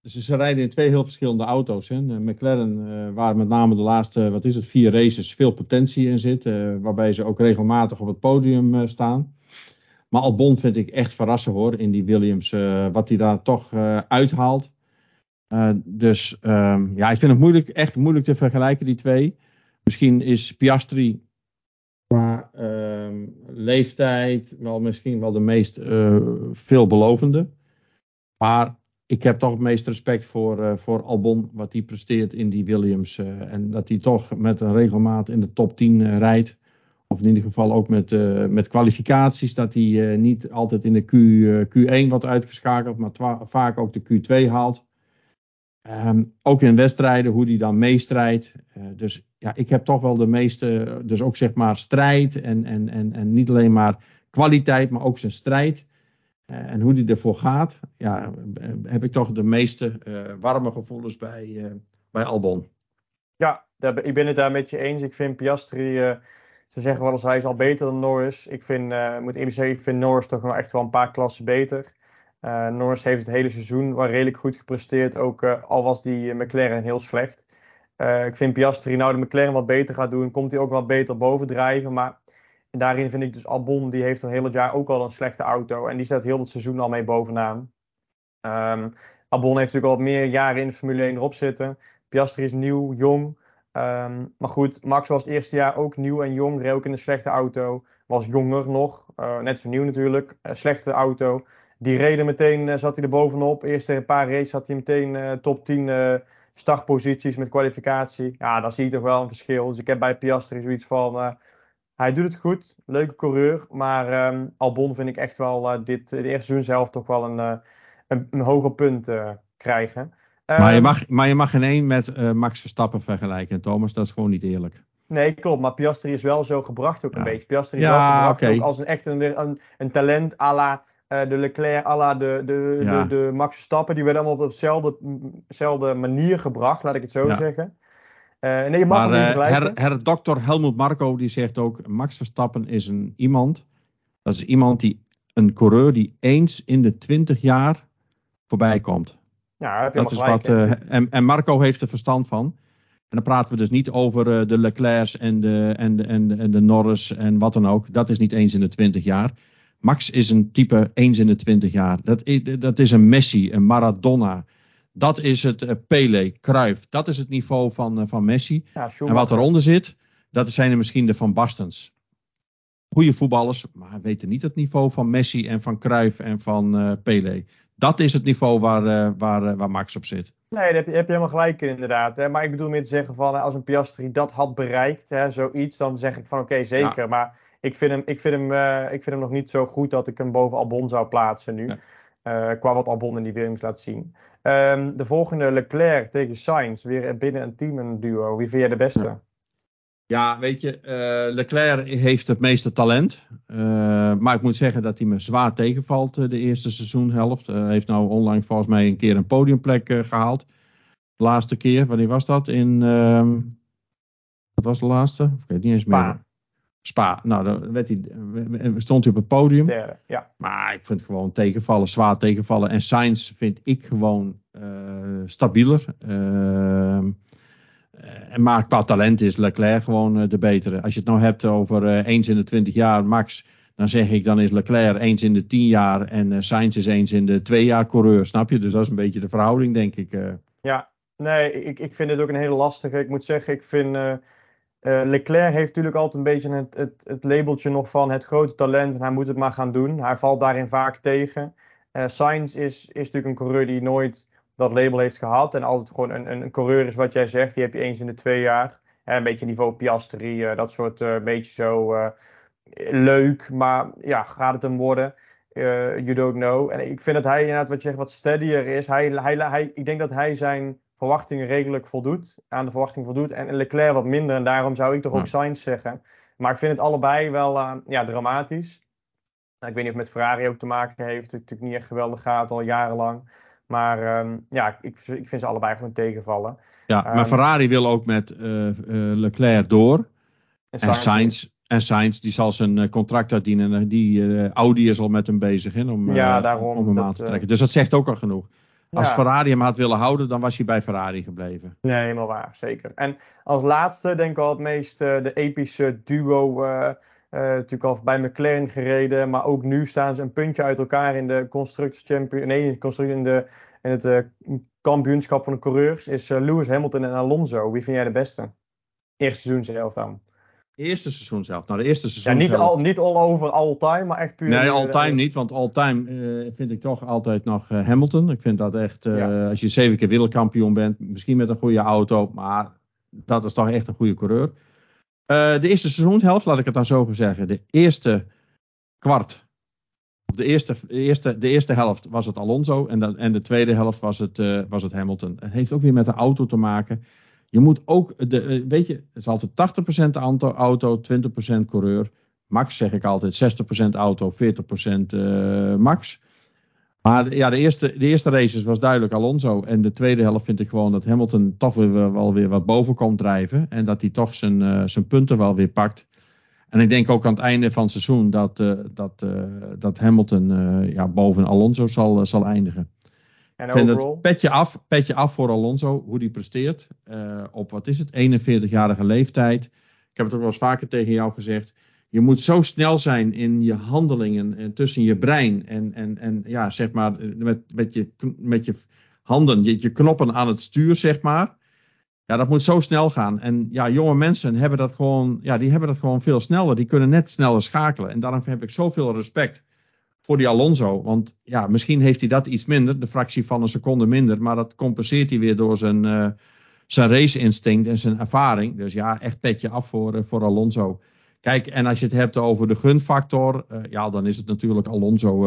ze, ze, rijden in twee heel verschillende auto's. Hè. McLaren, uh, waar met name de laatste, wat is het, vier races veel potentie in zit. Uh, waarbij ze ook regelmatig op het podium staan. Maar Albon vind ik echt verrassen hoor, in die Williams. wat hij daar toch uithaalt. dus ehm, ja, ik vind het moeilijk, echt moeilijk te vergelijken, die twee. Misschien is Piastri qua uh, leeftijd wel misschien wel de meest uh, veelbelovende. Maar ik heb toch het meest respect voor, uh, voor Albon, wat hij presteert in die Williams. Uh, en dat hij toch met een regelmaat in de top 10 rijdt. Of in ieder geval ook met, met kwalificaties. Dat hij niet altijd in de Q, Q1 wordt uitgeschakeld, maar vaak ook de Q2 haalt. Um, ook in wedstrijden, hoe die dan meestrijdt. Uh, dus ja, ik heb toch wel de meeste, dus ook zeg maar strijd en, en, en, en niet alleen maar kwaliteit, maar ook zijn strijd. Uh, en hoe die ervoor gaat, ja, heb ik toch de meeste uh, warme gevoelens bij, bij Albon. Ja, ik ben het daar met je eens. Ik vind Piastri, ze zeggen wel eens hij is al beter dan Norris. Ik vind, moet eerlijk zeggen, ik vind Norris toch nog echt wel een paar klassen beter. Uh, Norris heeft het hele seizoen wel redelijk goed gepresteerd, ook uh, al was die McLaren heel slecht. Ik vind Piastri nou de McLaren wat beter gaat doen, komt hij ook wat beter bovendrijven. Maar daarin vind ik dus Albon, die heeft al heel het jaar ook al een slechte auto. En die staat heel het seizoen al mee bovenaan. Um, Albon heeft natuurlijk al wat meer jaren in de Formule 1 erop zitten. Piastri is nieuw, jong. Um, maar goed, Max was het eerste jaar ook nieuw en jong, reed ook in een slechte auto. Was jonger nog, net zo nieuw natuurlijk, slechte auto. Die reden meteen, uh, zat hij er bovenop. Eerste een paar races had hij meteen uh, top 10 uh, eh, startposities met kwalificatie. Ja, dan zie je toch wel een verschil. Dus ik heb bij Piastri zoiets van, hij doet het goed. Leuke coureur. Maar um, Albon vind ik echt wel dit, de eerste seizoen zelf toch wel een, een, een hoger punt krijgen. Maar, je mag, maar je mag geen één met Max Verstappen vergelijken, Thomas. Dat is gewoon niet eerlijk. Nee, klopt. Maar Piastri is wel zo gebracht ook ja. een beetje. Piastri is ja, wel gebracht okay. ook als een echt een, een, een talent à la uh, de Leclerc, à la de, de, ja. de, de, Max Verstappen, die werden allemaal op dezelfde, manier gebracht, laat ik het zo ja. zeggen. Uh, nee, je mag maar, niet her, her dokter Helmut Marco die zegt ook, Max Verstappen is een iemand, dat is iemand die, een coureur die eens in de 20 jaar voorbij komt. Ja, heb je dat is gelijk, wat, uh, en, en Marco heeft er verstand van. En dan praten we dus niet over uh, de Leclercs en de, en, de, en, de, en de Norris en wat dan ook. Dat is niet eens in de 20 jaar. Max is een type eens in de 20 jaar. Dat is, dat is een Messi, een Maradona. Dat is het uh, Pele, Cruyff. Dat is het niveau van, uh, van Messi. Ja, en wat eronder zit, dat zijn er misschien de Van Bastens. Goede voetballers, maar weten niet het niveau van Messi en van Cruyff en van uh, Pele. Dat is het niveau waar, waar, waar Max op zit. Nee, daar heb je, heb je helemaal gelijk in inderdaad. Hè? Maar ik bedoel meer te zeggen van als een Piastri dat had bereikt, hè, zoiets, dan zeg ik van oké, okay, zeker. Ja. Maar ik vind, hem, ik, vind hem, uh, ik vind hem nog niet zo goed dat ik hem boven Albon zou plaatsen nu. Ja. Uh, qua wat Albon in die Williams laat zien. Um, de volgende Leclerc tegen Sainz. Weer binnen een team een duo. Wie vind jij de beste? Ja. Ja, weet je, uh, Leclerc heeft het meeste talent. Uh, maar ik moet zeggen dat hij me zwaar tegenvalt de eerste seizoenhelft. Hij heeft nou onlangs volgens mij een keer een podiumplek gehaald. De laatste keer, wanneer was dat? In, uh, wat was de laatste? Ik weet niet eens Spa. meer. Spa. Nou, dan werd hij, stond hij op het podium. Derde, ja. Maar ik vind het gewoon tegenvallen, zwaar tegenvallen. En Sainz vind ik gewoon uh, stabieler. Uh, maar qua talent is Leclerc gewoon de betere. Als je het nou hebt over eens in de 20 jaar max dan zeg ik, dan is Leclerc eens in de tien jaar en Sainz is eens in de twee jaar coureur, snap je? Dus dat is een beetje de verhouding, denk ik. Ja, nee, ik, ik vind het ook een hele lastige. Ik moet zeggen, ik vind uh, Leclerc heeft natuurlijk altijd een beetje het, het, labeltje nog van het grote talent en hij moet het maar gaan doen. Hij valt daarin vaak tegen. Sainz is, is natuurlijk een coureur die nooit dat label heeft gehad en altijd gewoon een, een, een coureur is wat jij zegt, die heb je eens in de twee jaar. een beetje niveau Piastri, dat soort beetje zo leuk, maar ja, gaat het hem worden? Uh, you don't know. En ik vind dat hij inderdaad, wat je zegt, wat steadier is. Hij, hij, hij, ik denk dat hij zijn verwachtingen redelijk voldoet, aan de verwachting voldoet. En Leclerc wat minder. En daarom zou ik toch ook Sainz zeggen. Maar ik vind het allebei wel uh, ja, dramatisch. Nou, ik weet niet of het met Ferrari ook te maken heeft. Het natuurlijk niet echt geweldig gaat, al jarenlang. Maar um, ja, ik, ik vind ze allebei gewoon tegenvallen. Ja, maar um, Ferrari wil ook met uh, Leclerc door. En Sainz, en Sainz en Sainz die zal zijn eh, contract uitdienen. En die Audi is al met hem bezig hè, om, ja, daarom, om hem dat, aan te trekken. Dus dat zegt ook al genoeg. Als ja. Ferrari hem had willen houden, dan was hij bij Ferrari gebleven. Nee, helemaal waar, zeker. En als laatste denk ik al het meest de epische duo. natuurlijk al bij McLaren gereden, maar ook nu staan ze een puntje uit elkaar in de Constructors Champion. Nee, in, de, in het kampioenschap van de coureurs. Is Lewis Hamilton en Alonso. Wie vind jij de beste? Eerste seizoen zelf dan. Eerste seizoen zelf. Nou, de eerste seizoen. Ja, niet, zelf. Al, niet all over all time, maar echt puur. Nee, all time niet, want all time uh, vind ik toch altijd nog uh, Hamilton. Ik vind dat echt, uh, ja. als je zeven keer wereldkampioen bent, misschien met een goede auto, maar dat is toch echt een goede coureur. de eerste seizoenshelft, laat ik het dan zo zeggen. De eerste kwart, de eerste, de eerste, de eerste helft was het Alonso en, de, en de tweede helft was het, was het Hamilton. Het heeft ook weer met de auto te maken. Je moet ook, de, eh, weet je, het is altijd 80% auto, auto 20% coureur. Max zeg ik altijd 60% auto, 40% uh, max. Maar ja, de eerste, de eerste races was duidelijk Alonso. En de tweede helft vind ik gewoon dat Hamilton toch weer, wel weer wat boven komt drijven. En dat hij toch zijn, uh, zijn punten wel weer pakt. En ik denk ook aan het einde van het seizoen dat, dat, dat Hamilton ja, boven Alonso zal, zal eindigen. En het petje af, petje af voor Alonso, hoe die presteert. Uh, op wat is het, 41-jarige leeftijd. Ik heb het ook wel eens vaker tegen jou gezegd. Je moet zo snel zijn in je handelingen en tussen je brein en, en, en ja, zeg maar, met, met, je, met je handen, je, je knoppen aan het stuur, zeg maar. Ja, dat moet zo snel gaan. En ja, jonge mensen hebben dat gewoon, ja, die hebben dat gewoon veel sneller. Die kunnen net sneller schakelen. En daarom heb ik zoveel respect voor die Alonso. Want ja, misschien heeft hij dat iets minder, de fractie van een seconde minder. Maar dat compenseert hij weer door zijn, uh, zijn race-instinct en zijn ervaring. Dus ja, echt petje af voor, uh, voor Alonso. Kijk, en als je het hebt over de gunfactor, uh, ja, dan is het natuurlijk Alonso.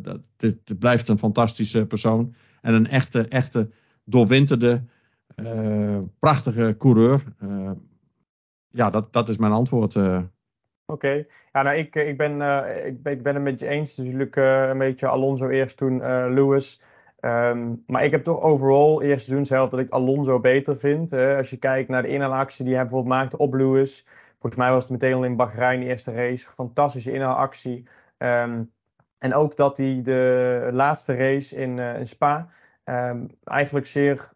dat, het blijft een fantastische persoon. En een echte, echte doorwinterde, prachtige coureur. ja, dat, dat is mijn antwoord. Oké, ja, nou, ik, ik, ben, uh, ik, ik ben het met je eens. Natuurlijk uh, een beetje Alonso eerst, toen Lewis. Um, maar ik heb toch overal eerst zelf dat ik Alonso beter vind. als je kijkt naar de inhaalactie die hij bijvoorbeeld maakte op Lewis. Volgens mij was het meteen al in Bahrein, de eerste race. Fantastische inhaalactie. Um, en ook dat hij de laatste race in, Spa um, eigenlijk zeer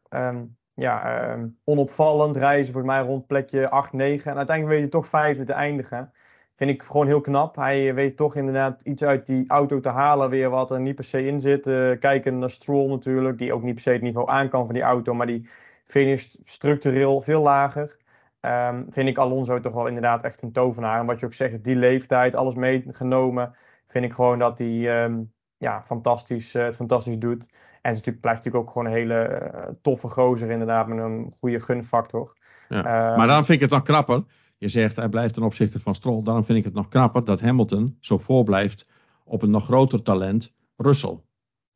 ja, onopvallend reizen. Volgens mij rond plekje 8, 9. En uiteindelijk weet je toch vijfde te eindigen vind ik gewoon heel knap. Hij weet toch inderdaad iets uit die auto te halen weer wat er niet per se in zit. Uh, kijken naar Stroll natuurlijk, die ook niet per se het niveau aan kan van die auto, maar die finisht structureel veel lager. Um, vind ik Alonso toch wel inderdaad echt een tovenaar. En wat je ook zegt, die leeftijd, alles meegenomen, vind ik gewoon dat hij um, ja, fantastisch, uh, het fantastisch doet. En het natuurlijk, blijft natuurlijk ook gewoon een hele uh, toffe gozer inderdaad, met een goede gunfactor. Ja. Um, maar dan vind ik het nog knapper je zegt hij blijft ten opzichte van Stroll. Daarom vind ik het nog knapper dat Hamilton zo voorblijft op een nog groter talent, Russell.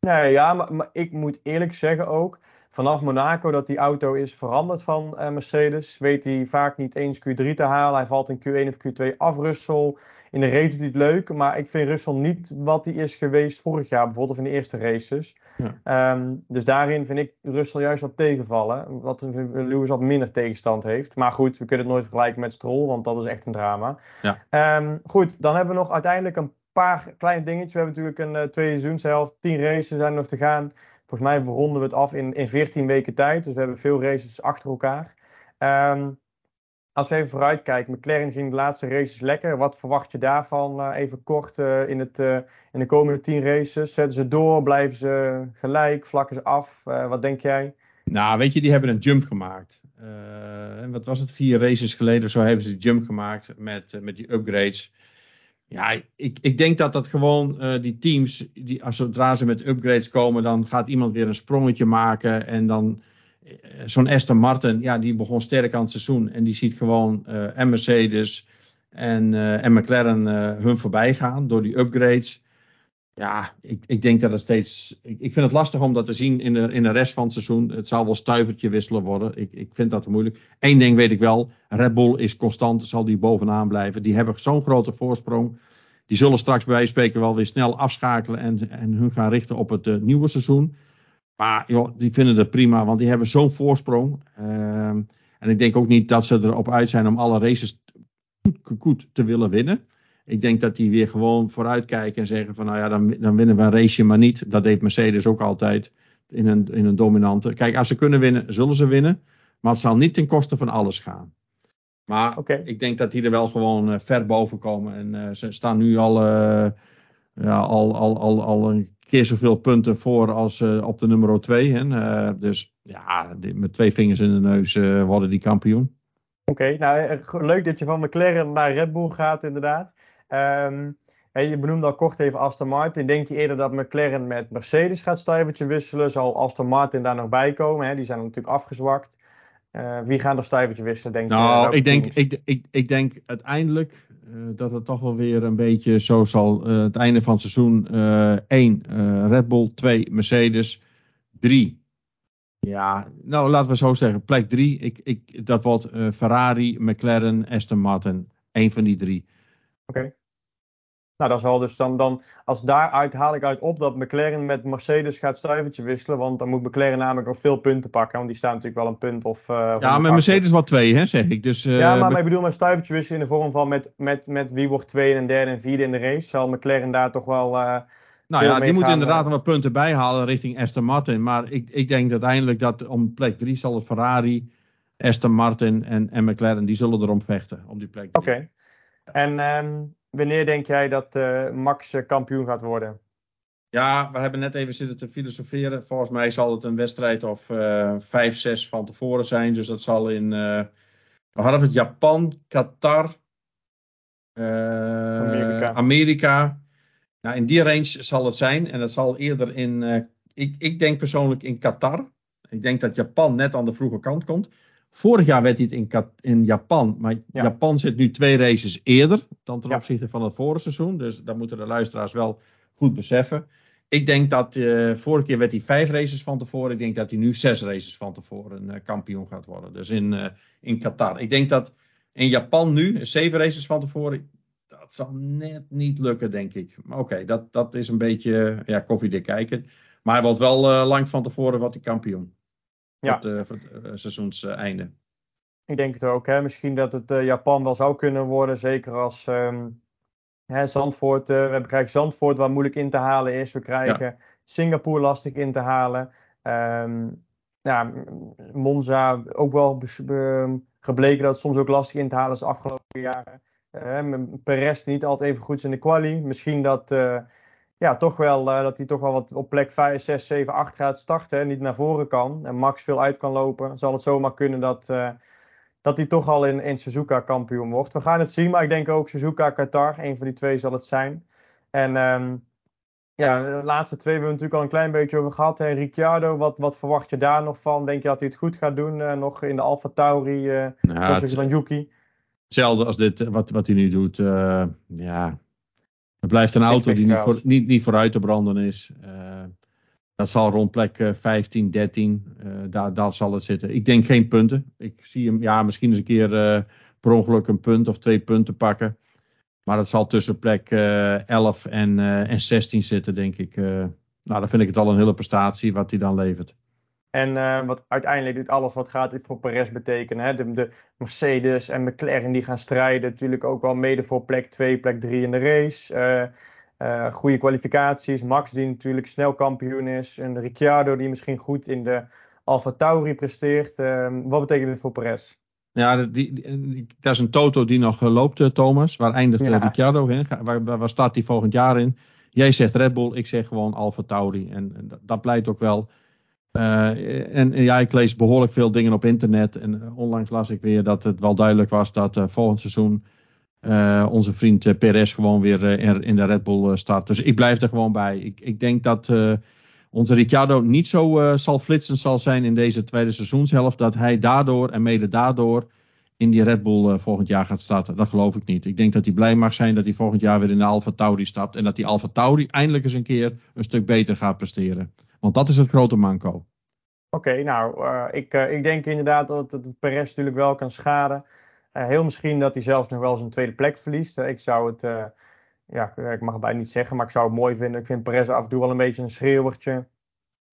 Nee, ja, maar, maar, ik moet eerlijk zeggen ook, vanaf Monaco dat die auto is veranderd van uh, Mercedes, weet hij vaak niet eens Q3 te halen. Hij valt in Q1 of Q2 af, Russell. In de race doet hij het leuk, maar ik vind Russell niet wat hij is geweest vorig jaar, bijvoorbeeld of in de eerste races. Ja. Um, dus daarin vind ik Russell juist wat tegenvallen, wat Lewis wat minder tegenstand heeft. Maar goed, we kunnen het nooit vergelijken met Stroll, want dat is echt een drama. Ja. Um, goed, dan hebben we nog uiteindelijk een paar kleine dingetjes. We hebben natuurlijk een uh, tweede seizoenshelft. Tien races zijn nog te gaan. Volgens mij ronden we het af in, in 14 weken tijd. Dus we hebben veel races achter elkaar. Um, als we even vooruit kijken. McLaren ging de laatste races lekker. Wat verwacht je daarvan? Uh, even kort uh, in, het, in de komende 10 races. Zetten ze door? Blijven ze gelijk? Vlakken ze af? wat denk jij? Nou, weet je, die hebben een jump gemaakt. wat was het? Vier races geleden zo hebben ze een jump gemaakt met, met die upgrades. Ja, ik, ik denk dat dat gewoon uh, die teams, die, als zodra ze met upgrades komen, dan gaat iemand weer een sprongetje maken. En dan uh, zo'n Aston Martin, ja, die begon sterk aan het seizoen. En die ziet gewoon en Mercedes en, en McLaren hun voorbij gaan door die upgrades. Ja, ik, ik denk dat het steeds. Ik, ik vind het lastig om dat te zien in de, in de rest van het seizoen. Het zal wel stuivertje wisselen worden. Ik, ik vind dat moeilijk. Eén ding weet ik wel. Red Bull is constant. Zal die bovenaan blijven. Die hebben zo'n grote voorsprong. Die zullen straks bij wijze spreken wel weer snel afschakelen. En, en hun gaan richten op het uh, nieuwe seizoen. Maar joh, die vinden het prima. Want die hebben zo'n voorsprong. Uh, en ik denk ook niet dat ze erop uit zijn om alle races goed te willen winnen. Ik denk dat die weer gewoon vooruitkijken en zeggen van nou ja, dan, dan winnen we een raceje maar niet. Dat deed Mercedes ook altijd in een, in een dominante. Kijk, als ze kunnen winnen, zullen ze winnen. Maar het zal niet ten koste van alles gaan. Maar okay. ik denk dat die er wel gewoon uh, ver boven komen. En uh, ze staan nu al, uh, ja, al, al, al, al een keer zoveel punten voor als op de nummer 2. dus ja, met twee vingers in de neus worden die kampioen. Oké, okay, nou leuk dat je van McLaren naar Red Bull gaat inderdaad. Um, je benoemde al kort even Aston Martin. Denk je eerder dat McLaren met Mercedes gaat stuivertje wisselen? Zal Aston Martin daar nog bij komen? Hè? Die zijn natuurlijk afgezwakt. Uh, wie gaan er stuivertje wisselen, denk nou, je? Ik denk, ik, ik, ik denk uiteindelijk uh, dat het toch wel weer een beetje zo zal. Uh, het einde van het seizoen 1 Red Bull, 2 Mercedes, 3. Ja, nou laten we zo zeggen. Plek 3, ik, ik, dat wordt Ferrari, McLaren, Aston Martin. Eén van die drie. Oké. Nou, dat zal dus dan, dan, als daaruit haal ik uit op dat McLaren met Mercedes gaat stuivertje wisselen. Want dan moet McLaren namelijk nog veel punten pakken. Want die staan natuurlijk wel een punt of. Uh, ja, met Mercedes wel twee, hè, zeg ik. Dus, uh, ja, maar, met... ik bedoel met stuivertje wisselen in de vorm van met, met, met wie wordt tweede en derde en vierde in de race. Zal McLaren daar toch wel. Uh, nou ja, die moet inderdaad nog wat punten bijhalen richting Aston Martin. Maar ik, ik denk uiteindelijk dat om plek drie zal het Ferrari, Aston Martin en, en McLaren, die zullen erom vechten. Om die plek Oké. Okay. En um, wanneer denk jij dat uh, Max uh, kampioen gaat worden? Ja, we hebben net even zitten te filosoferen. Volgens mij zal het een wedstrijd of uh, vijf, zes van tevoren zijn. Dus dat zal in. we hadden het Japan, Qatar, Amerika. Amerika. Nou, in die range zal het zijn. En dat zal eerder in. ik, ik denk persoonlijk in Qatar. Ik denk dat Japan net aan de vroege kant komt. Vorig jaar werd hij het in, in Japan. Maar Japan zit nu twee races eerder dan ten opzichte van het vorige seizoen. Dus dat moeten de luisteraars wel goed beseffen. Ik denk dat uh, vorige keer werd hij vijf races van tevoren. Ik denk dat hij nu zes races van tevoren uh, kampioen gaat worden. Dus in, uh, in Qatar. Ik denk dat in Japan nu zeven races van tevoren. Dat zal net niet lukken, denk ik. Maar oké, okay, dat, dat is een beetje ja, koffiedik kijken. Maar hij wordt wel lang van tevoren wat hij kampioen ja. uh, voor het uh, seizoenseinde. Ik denk het ook. Hè. Misschien dat het uh, Japan wel zou kunnen worden. Zeker als um, hè, Zandvoort. we hebben krijgen Zandvoort waar moeilijk in te halen is. We krijgen ja. Singapore lastig in te halen. Um, ja, Monza ook wel gebleken dat het soms ook lastig in te halen is de afgelopen jaren. Uh, Perez niet altijd even goed in de quali. Misschien dat ja, toch wel uh, dat hij toch wel wat op plek 5, 6, 7, 8 gaat starten. En niet naar voren kan. En Max veel uit kan lopen. Zal het zomaar kunnen dat, uh, dat hij toch al in, in Suzuka kampioen wordt. We gaan het zien. Maar ik denk ook Suzuka, Qatar. Een van die twee zal het zijn. En um, ja, de laatste twee hebben we natuurlijk al een klein beetje over gehad. Hè. Ricciardo, wat, wat verwacht je daar nog van? Denk je dat hij het goed gaat doen? Uh, nog in de Alfa Tauri, uh, ja, van Yuki? Hetzelfde als dit, wat, wat hij nu doet. ja, het blijft een auto die niet, voor, niet, niet vooruit te branden is. Uh, Dat zal rond plek 15, 13, daar, daar zal het zitten. Ik denk geen punten. Ik zie hem, ja, misschien eens een keer per ongeluk een punt of twee punten pakken. Maar dat zal tussen plek 11 en, en 16 zitten, denk ik. nou, dan vind ik het al een hele prestatie wat hij dan levert. En uh, wat uiteindelijk dit alles wat gaat dit voor Perez betekenen. Hè? De, de, Mercedes en McLaren die gaan strijden. Natuurlijk ook wel mede voor plek 2, plek 3 in de race. Uh, uh, goede kwalificaties. Max die natuurlijk snel kampioen is. En Ricciardo die misschien goed in de Alfa Tauri presteert. Ehm, wat betekent dit voor Perez? Ja, die, die, dat is een Toto die nog loopt, Thomas. Waar eindigt ja. Ricciardo? Hè? Waar, waar, staat hij volgend jaar in? Jij zegt Red Bull, ik zeg gewoon Alfa Tauri. En, en dat blijkt ook wel uh, en, ja, ik lees behoorlijk veel dingen op internet. En uh, onlangs las ik weer dat het wel duidelijk was dat uh, volgend seizoen onze vriend Perez gewoon weer in de Red Bull start. Dus ik blijf er gewoon bij. Ik, ik denk dat onze Ricciardo niet zo zal flitsen zal zijn in deze tweede seizoenshelft. Dat hij daardoor en mede daardoor in die Red Bull volgend jaar gaat starten. Dat geloof ik niet. Ik denk dat hij blij mag zijn dat hij volgend jaar weer in de Alfa Tauri stapt. En dat die Alfa Tauri eindelijk eens een keer een stuk beter gaat presteren. Want dat is het grote manco. Oké, nou, uh, ik, uh, ik denk inderdaad dat het, Perez natuurlijk wel kan schaden. Heel misschien dat hij zelfs nog wel zijn tweede plek verliest. ik zou het, ja, ik mag het bijna niet zeggen, maar ik zou het mooi vinden. Ik vind Perez af en toe wel een beetje een schreeuwertje.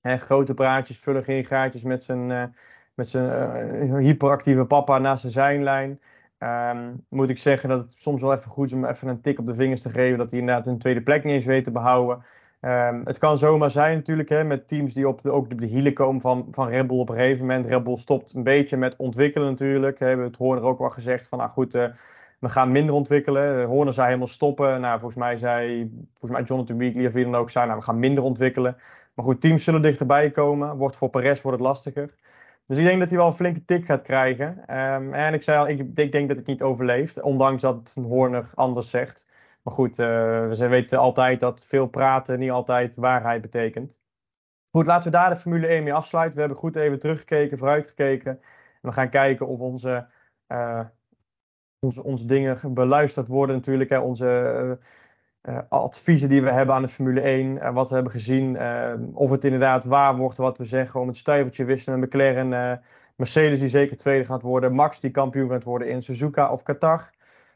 grote praatjes, vullen geen gaatjes met zijn, met zijn hyperactieve papa naast de zijnlijn. Um, moet ik zeggen dat het soms wel even goed is om even een tik op de vingers te geven. Dat hij inderdaad een tweede plek niet eens weet te behouden. Um, het kan zomaar zijn natuurlijk hè, met teams die op de, ook de hielen komen van, van Red Bull op een gegeven moment. Red Bull stopt een beetje met ontwikkelen natuurlijk. We hebben het Horner ook wel gezegd van nou goed, uh, we gaan minder ontwikkelen. Horner zei helemaal stoppen. Nou, volgens mij zei volgens mij Jonathan Weekly of wie dan ook zei nou we gaan minder ontwikkelen. Maar goed, teams zullen dichterbij komen. Wordt voor Perez wordt het lastiger. Dus ik denk dat hij wel een flinke tik gaat krijgen. Um, en ik zei al, ik, ik denk dat het niet overleeft. Ondanks dat Horner anders zegt. Maar goed, uh, we weten altijd dat veel praten niet altijd waarheid betekent. Goed, laten we daar de Formule 1 mee afsluiten. We hebben goed even teruggekeken, vooruitgekeken. En we gaan kijken of onze, onze, onze dingen beluisterd worden natuurlijk. Hè. Onze uh, adviezen die we hebben aan de Formule 1. en wat we hebben gezien. of het inderdaad waar wordt wat we zeggen. Om het stuivertje wisselen met McLaren. Mercedes die zeker tweede gaat worden. Max die kampioen gaat worden in Suzuka of Qatar.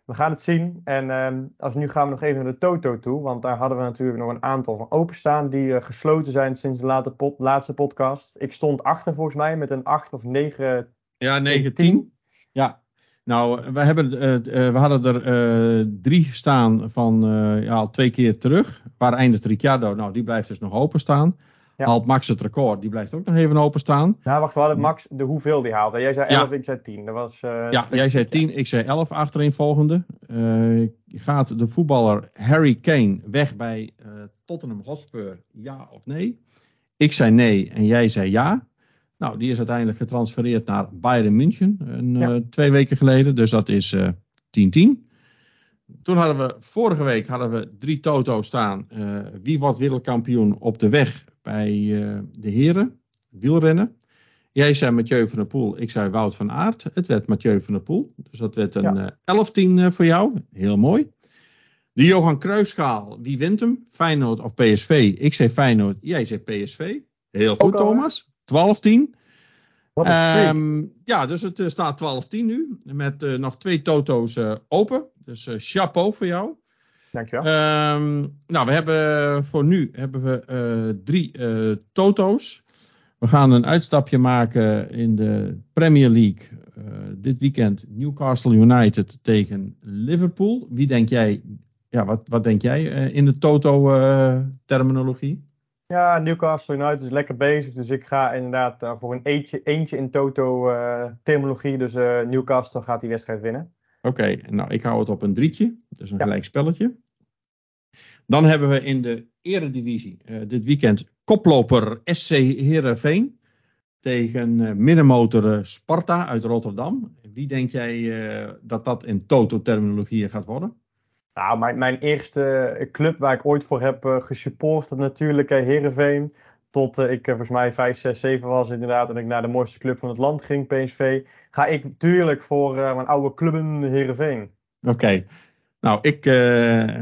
We gaan het zien. En als nu gaan we nog even naar de Toto toe. Want daar hadden we natuurlijk nog een aantal van openstaan. Die gesloten zijn sinds de laatste podcast. Ik stond achter volgens mij met een 8 of 9. Ja, 9, 10. Ja. Nou, we, hebben, uh, we hadden er drie staan van ja, al twee keer terug. Waar eindigt Ricciardo? Nou, die blijft dus nog openstaan. Ja. Haalt Max het record, die blijft ook nog even openstaan. Ja, wacht, we hadden Max de hoeveel die haalt. Jij zei 11, ja. ik zei 10. Dat was, ja, jij zei 10, ik zei 11 achterin volgende. Uh, gaat de voetballer Harry Kane weg bij Tottenham Hotspur, ja of nee? Ik zei nee en jij zei ja. Nou, die is uiteindelijk getransfereerd naar Bayern München een, ja. twee weken geleden. Dus dat is 10-10. Toen hadden we vorige week hadden we drie Toto staan. wie wordt wereldkampioen op de weg bij de heren, wielrennen. Jij zei Mathieu van der Poel, ik zei Wout van Aert. Het werd Mathieu van der Poel. Dus dat werd een ja. uh, 11-10 uh, voor jou. Heel mooi. De Johan Cruijffschaal, wie wint hem? Feyenoord of PSV? Ik zei Feyenoord, jij zei PSV. Heel goed, Thomas. 12-10. Um, ja, dus het uh, staat 12-10 nu. Met uh, nog twee toto's uh, open. Dus chapeau voor jou. Dankjewel. Um, nou, we hebben voor nu hebben we drie toto's. We gaan een uitstapje maken in de Premier League. Uh, dit weekend Newcastle United tegen Liverpool. Wie denk jij, ja, wat, wat denk jij in de toto-terminologie? Ja, Newcastle United is lekker bezig. Dus ik ga inderdaad voor een eentje, eentje in toto-terminologie. dus Newcastle gaat die wedstrijd winnen. Oké, okay, nou ik hou het op een drietje. Dus een ja. gelijk spelletje. Dan hebben we in de eredivisie uh, dit weekend koploper SC Heerenveen. Tegen uh, middenmotor Sparta uit Rotterdam. Wie denk jij uh, dat dat in toto-terminologie gaat worden? Nou, mijn, mijn, eerste club waar ik ooit voor heb gesupport, natuurlijk Heerenveen. Tot ik volgens mij 5, 6, 7 was inderdaad. En ik naar de mooiste club van het land ging, PSV. Ga ik natuurlijk voor mijn oude clubben Heerenveen. Oké. Nou, ik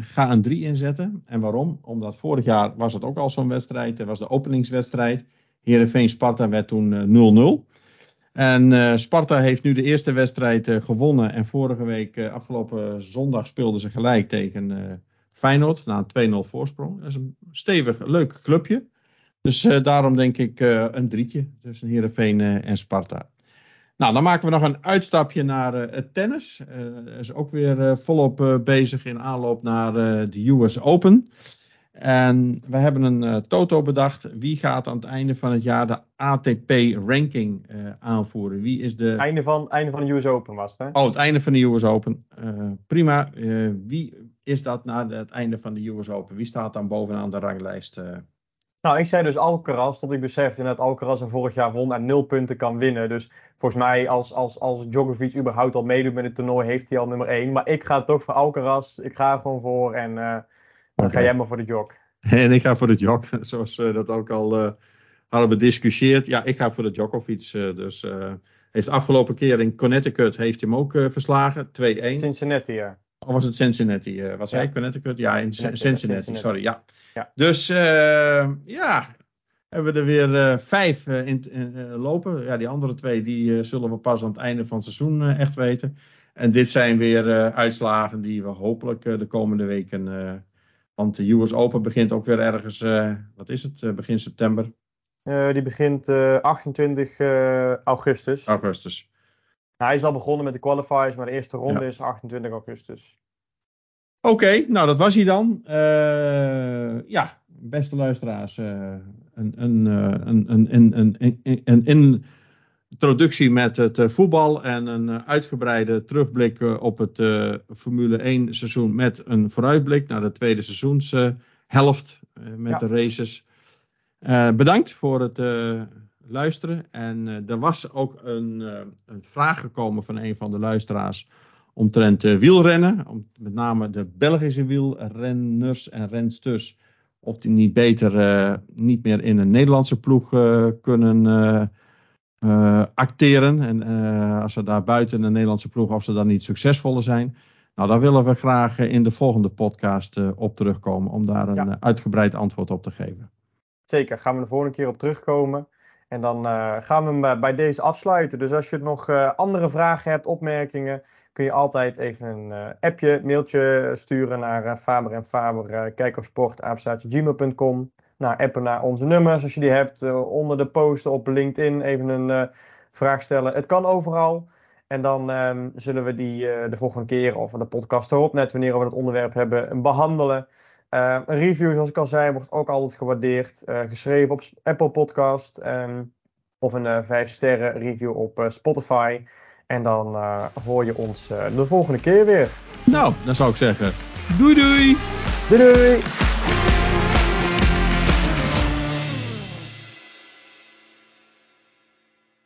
ga een 3 inzetten. En waarom? Omdat vorig jaar was het ook al zo'n wedstrijd. Dat was de openingswedstrijd. Heerenveen-Sparta werd toen 0-0. En uh, Sparta heeft nu de eerste wedstrijd uh, gewonnen. En vorige week, afgelopen zondag, speelden ze gelijk tegen Feyenoord. Na een 2-0 voorsprong. Dat is een stevig, leuk clubje. Dus daarom denk ik een drietje tussen Heerenveen en Sparta. Nou, dan maken we nog een uitstapje naar het tennis. Is ook weer volop bezig in aanloop naar de US Open. En we hebben een toto bedacht. Wie gaat aan het einde van het jaar de ATP-ranking aanvoeren? Wie is de... Einde van, einde van de US Open was het, hè? Oh, het einde van de US Open. prima. wie is dat na het einde van de US Open? Wie staat dan bovenaan de ranglijst? Nou, ik zei dus Alcaraz, dat ik besefte dat Alcaraz er vorig jaar won en nul punten kan winnen. Dus volgens mij, als, als, als Djokovic überhaupt al meedoet met het toernooi, heeft hij al nummer 1. Maar ik ga toch voor Alcaraz. Ik ga er gewoon voor en dan ga jij maar voor de jog. *laughs* En ik ga voor de jog, *laughs* zoals we dat ook al uh, hadden bediscussieerd. Ja, ik ga voor de Djokovic. Uh, dus heeft de afgelopen keer in Connecticut heeft hij hem ook verslagen, 2-1. Cincinnati, ja. Of was het Cincinnati? Uh, zei ik? Connecticut? Ja, in Cincinnati, Cincinnati, sorry. Ja. ja. Dus uh, ja, hebben we er weer uh, vijf in, in lopen. Ja, die andere twee die zullen we pas aan het einde van het seizoen echt weten. En dit zijn weer uitslagen die we hopelijk de komende weken. Want de US Open begint ook weer ergens, wat is het, begin september? die begint 28 augustus. Augustus. hij is al begonnen met de qualifiers, maar de eerste ronde ja. is 28 augustus. Oké, okay, nou dat was hij dan. Uh, ja, beste luisteraars, uh, een, een, een, een, een, een, een introductie met het voetbal en een uitgebreide terugblik op het Formule 1 seizoen met een vooruitblik naar de tweede seizoenshelft met ja. de races. bedankt voor het luisteren. En er was ook een, een vraag gekomen van een van de luisteraars omtrent wielrennen. Om, met name de Belgische wielrenners en rensters. Of die niet beter, uh, niet meer in een Nederlandse ploeg uh, kunnen acteren. En als ze daar buiten een Nederlandse ploeg, of ze dan niet succesvoller zijn. Nou, daar willen we graag in de volgende podcast op terugkomen. Om daar een ja. uitgebreid antwoord op te geven. Zeker, gaan we de volgende keer op terugkomen. En dan gaan we hem bij deze afsluiten. Dus als je nog andere vragen hebt, opmerkingen kun je altijd even een uh, appje, mailtje sturen naar uh, Faber en Faber. Uh, kijk op sport, gmail.com. Nou, appen naar onze nummers als je die hebt. onder de post op LinkedIn even een vraag stellen. Het kan overal. En dan um, zullen we die de volgende keer of de podcast erop, net wanneer we het onderwerp hebben, behandelen. een review, zoals ik al zei, wordt ook altijd gewaardeerd. geschreven op Apple Podcast. Um, of een 5 sterren review op Spotify. En dan hoor je ons de volgende keer weer. Nou, dan zou ik zeggen: doei doei! Doei doei!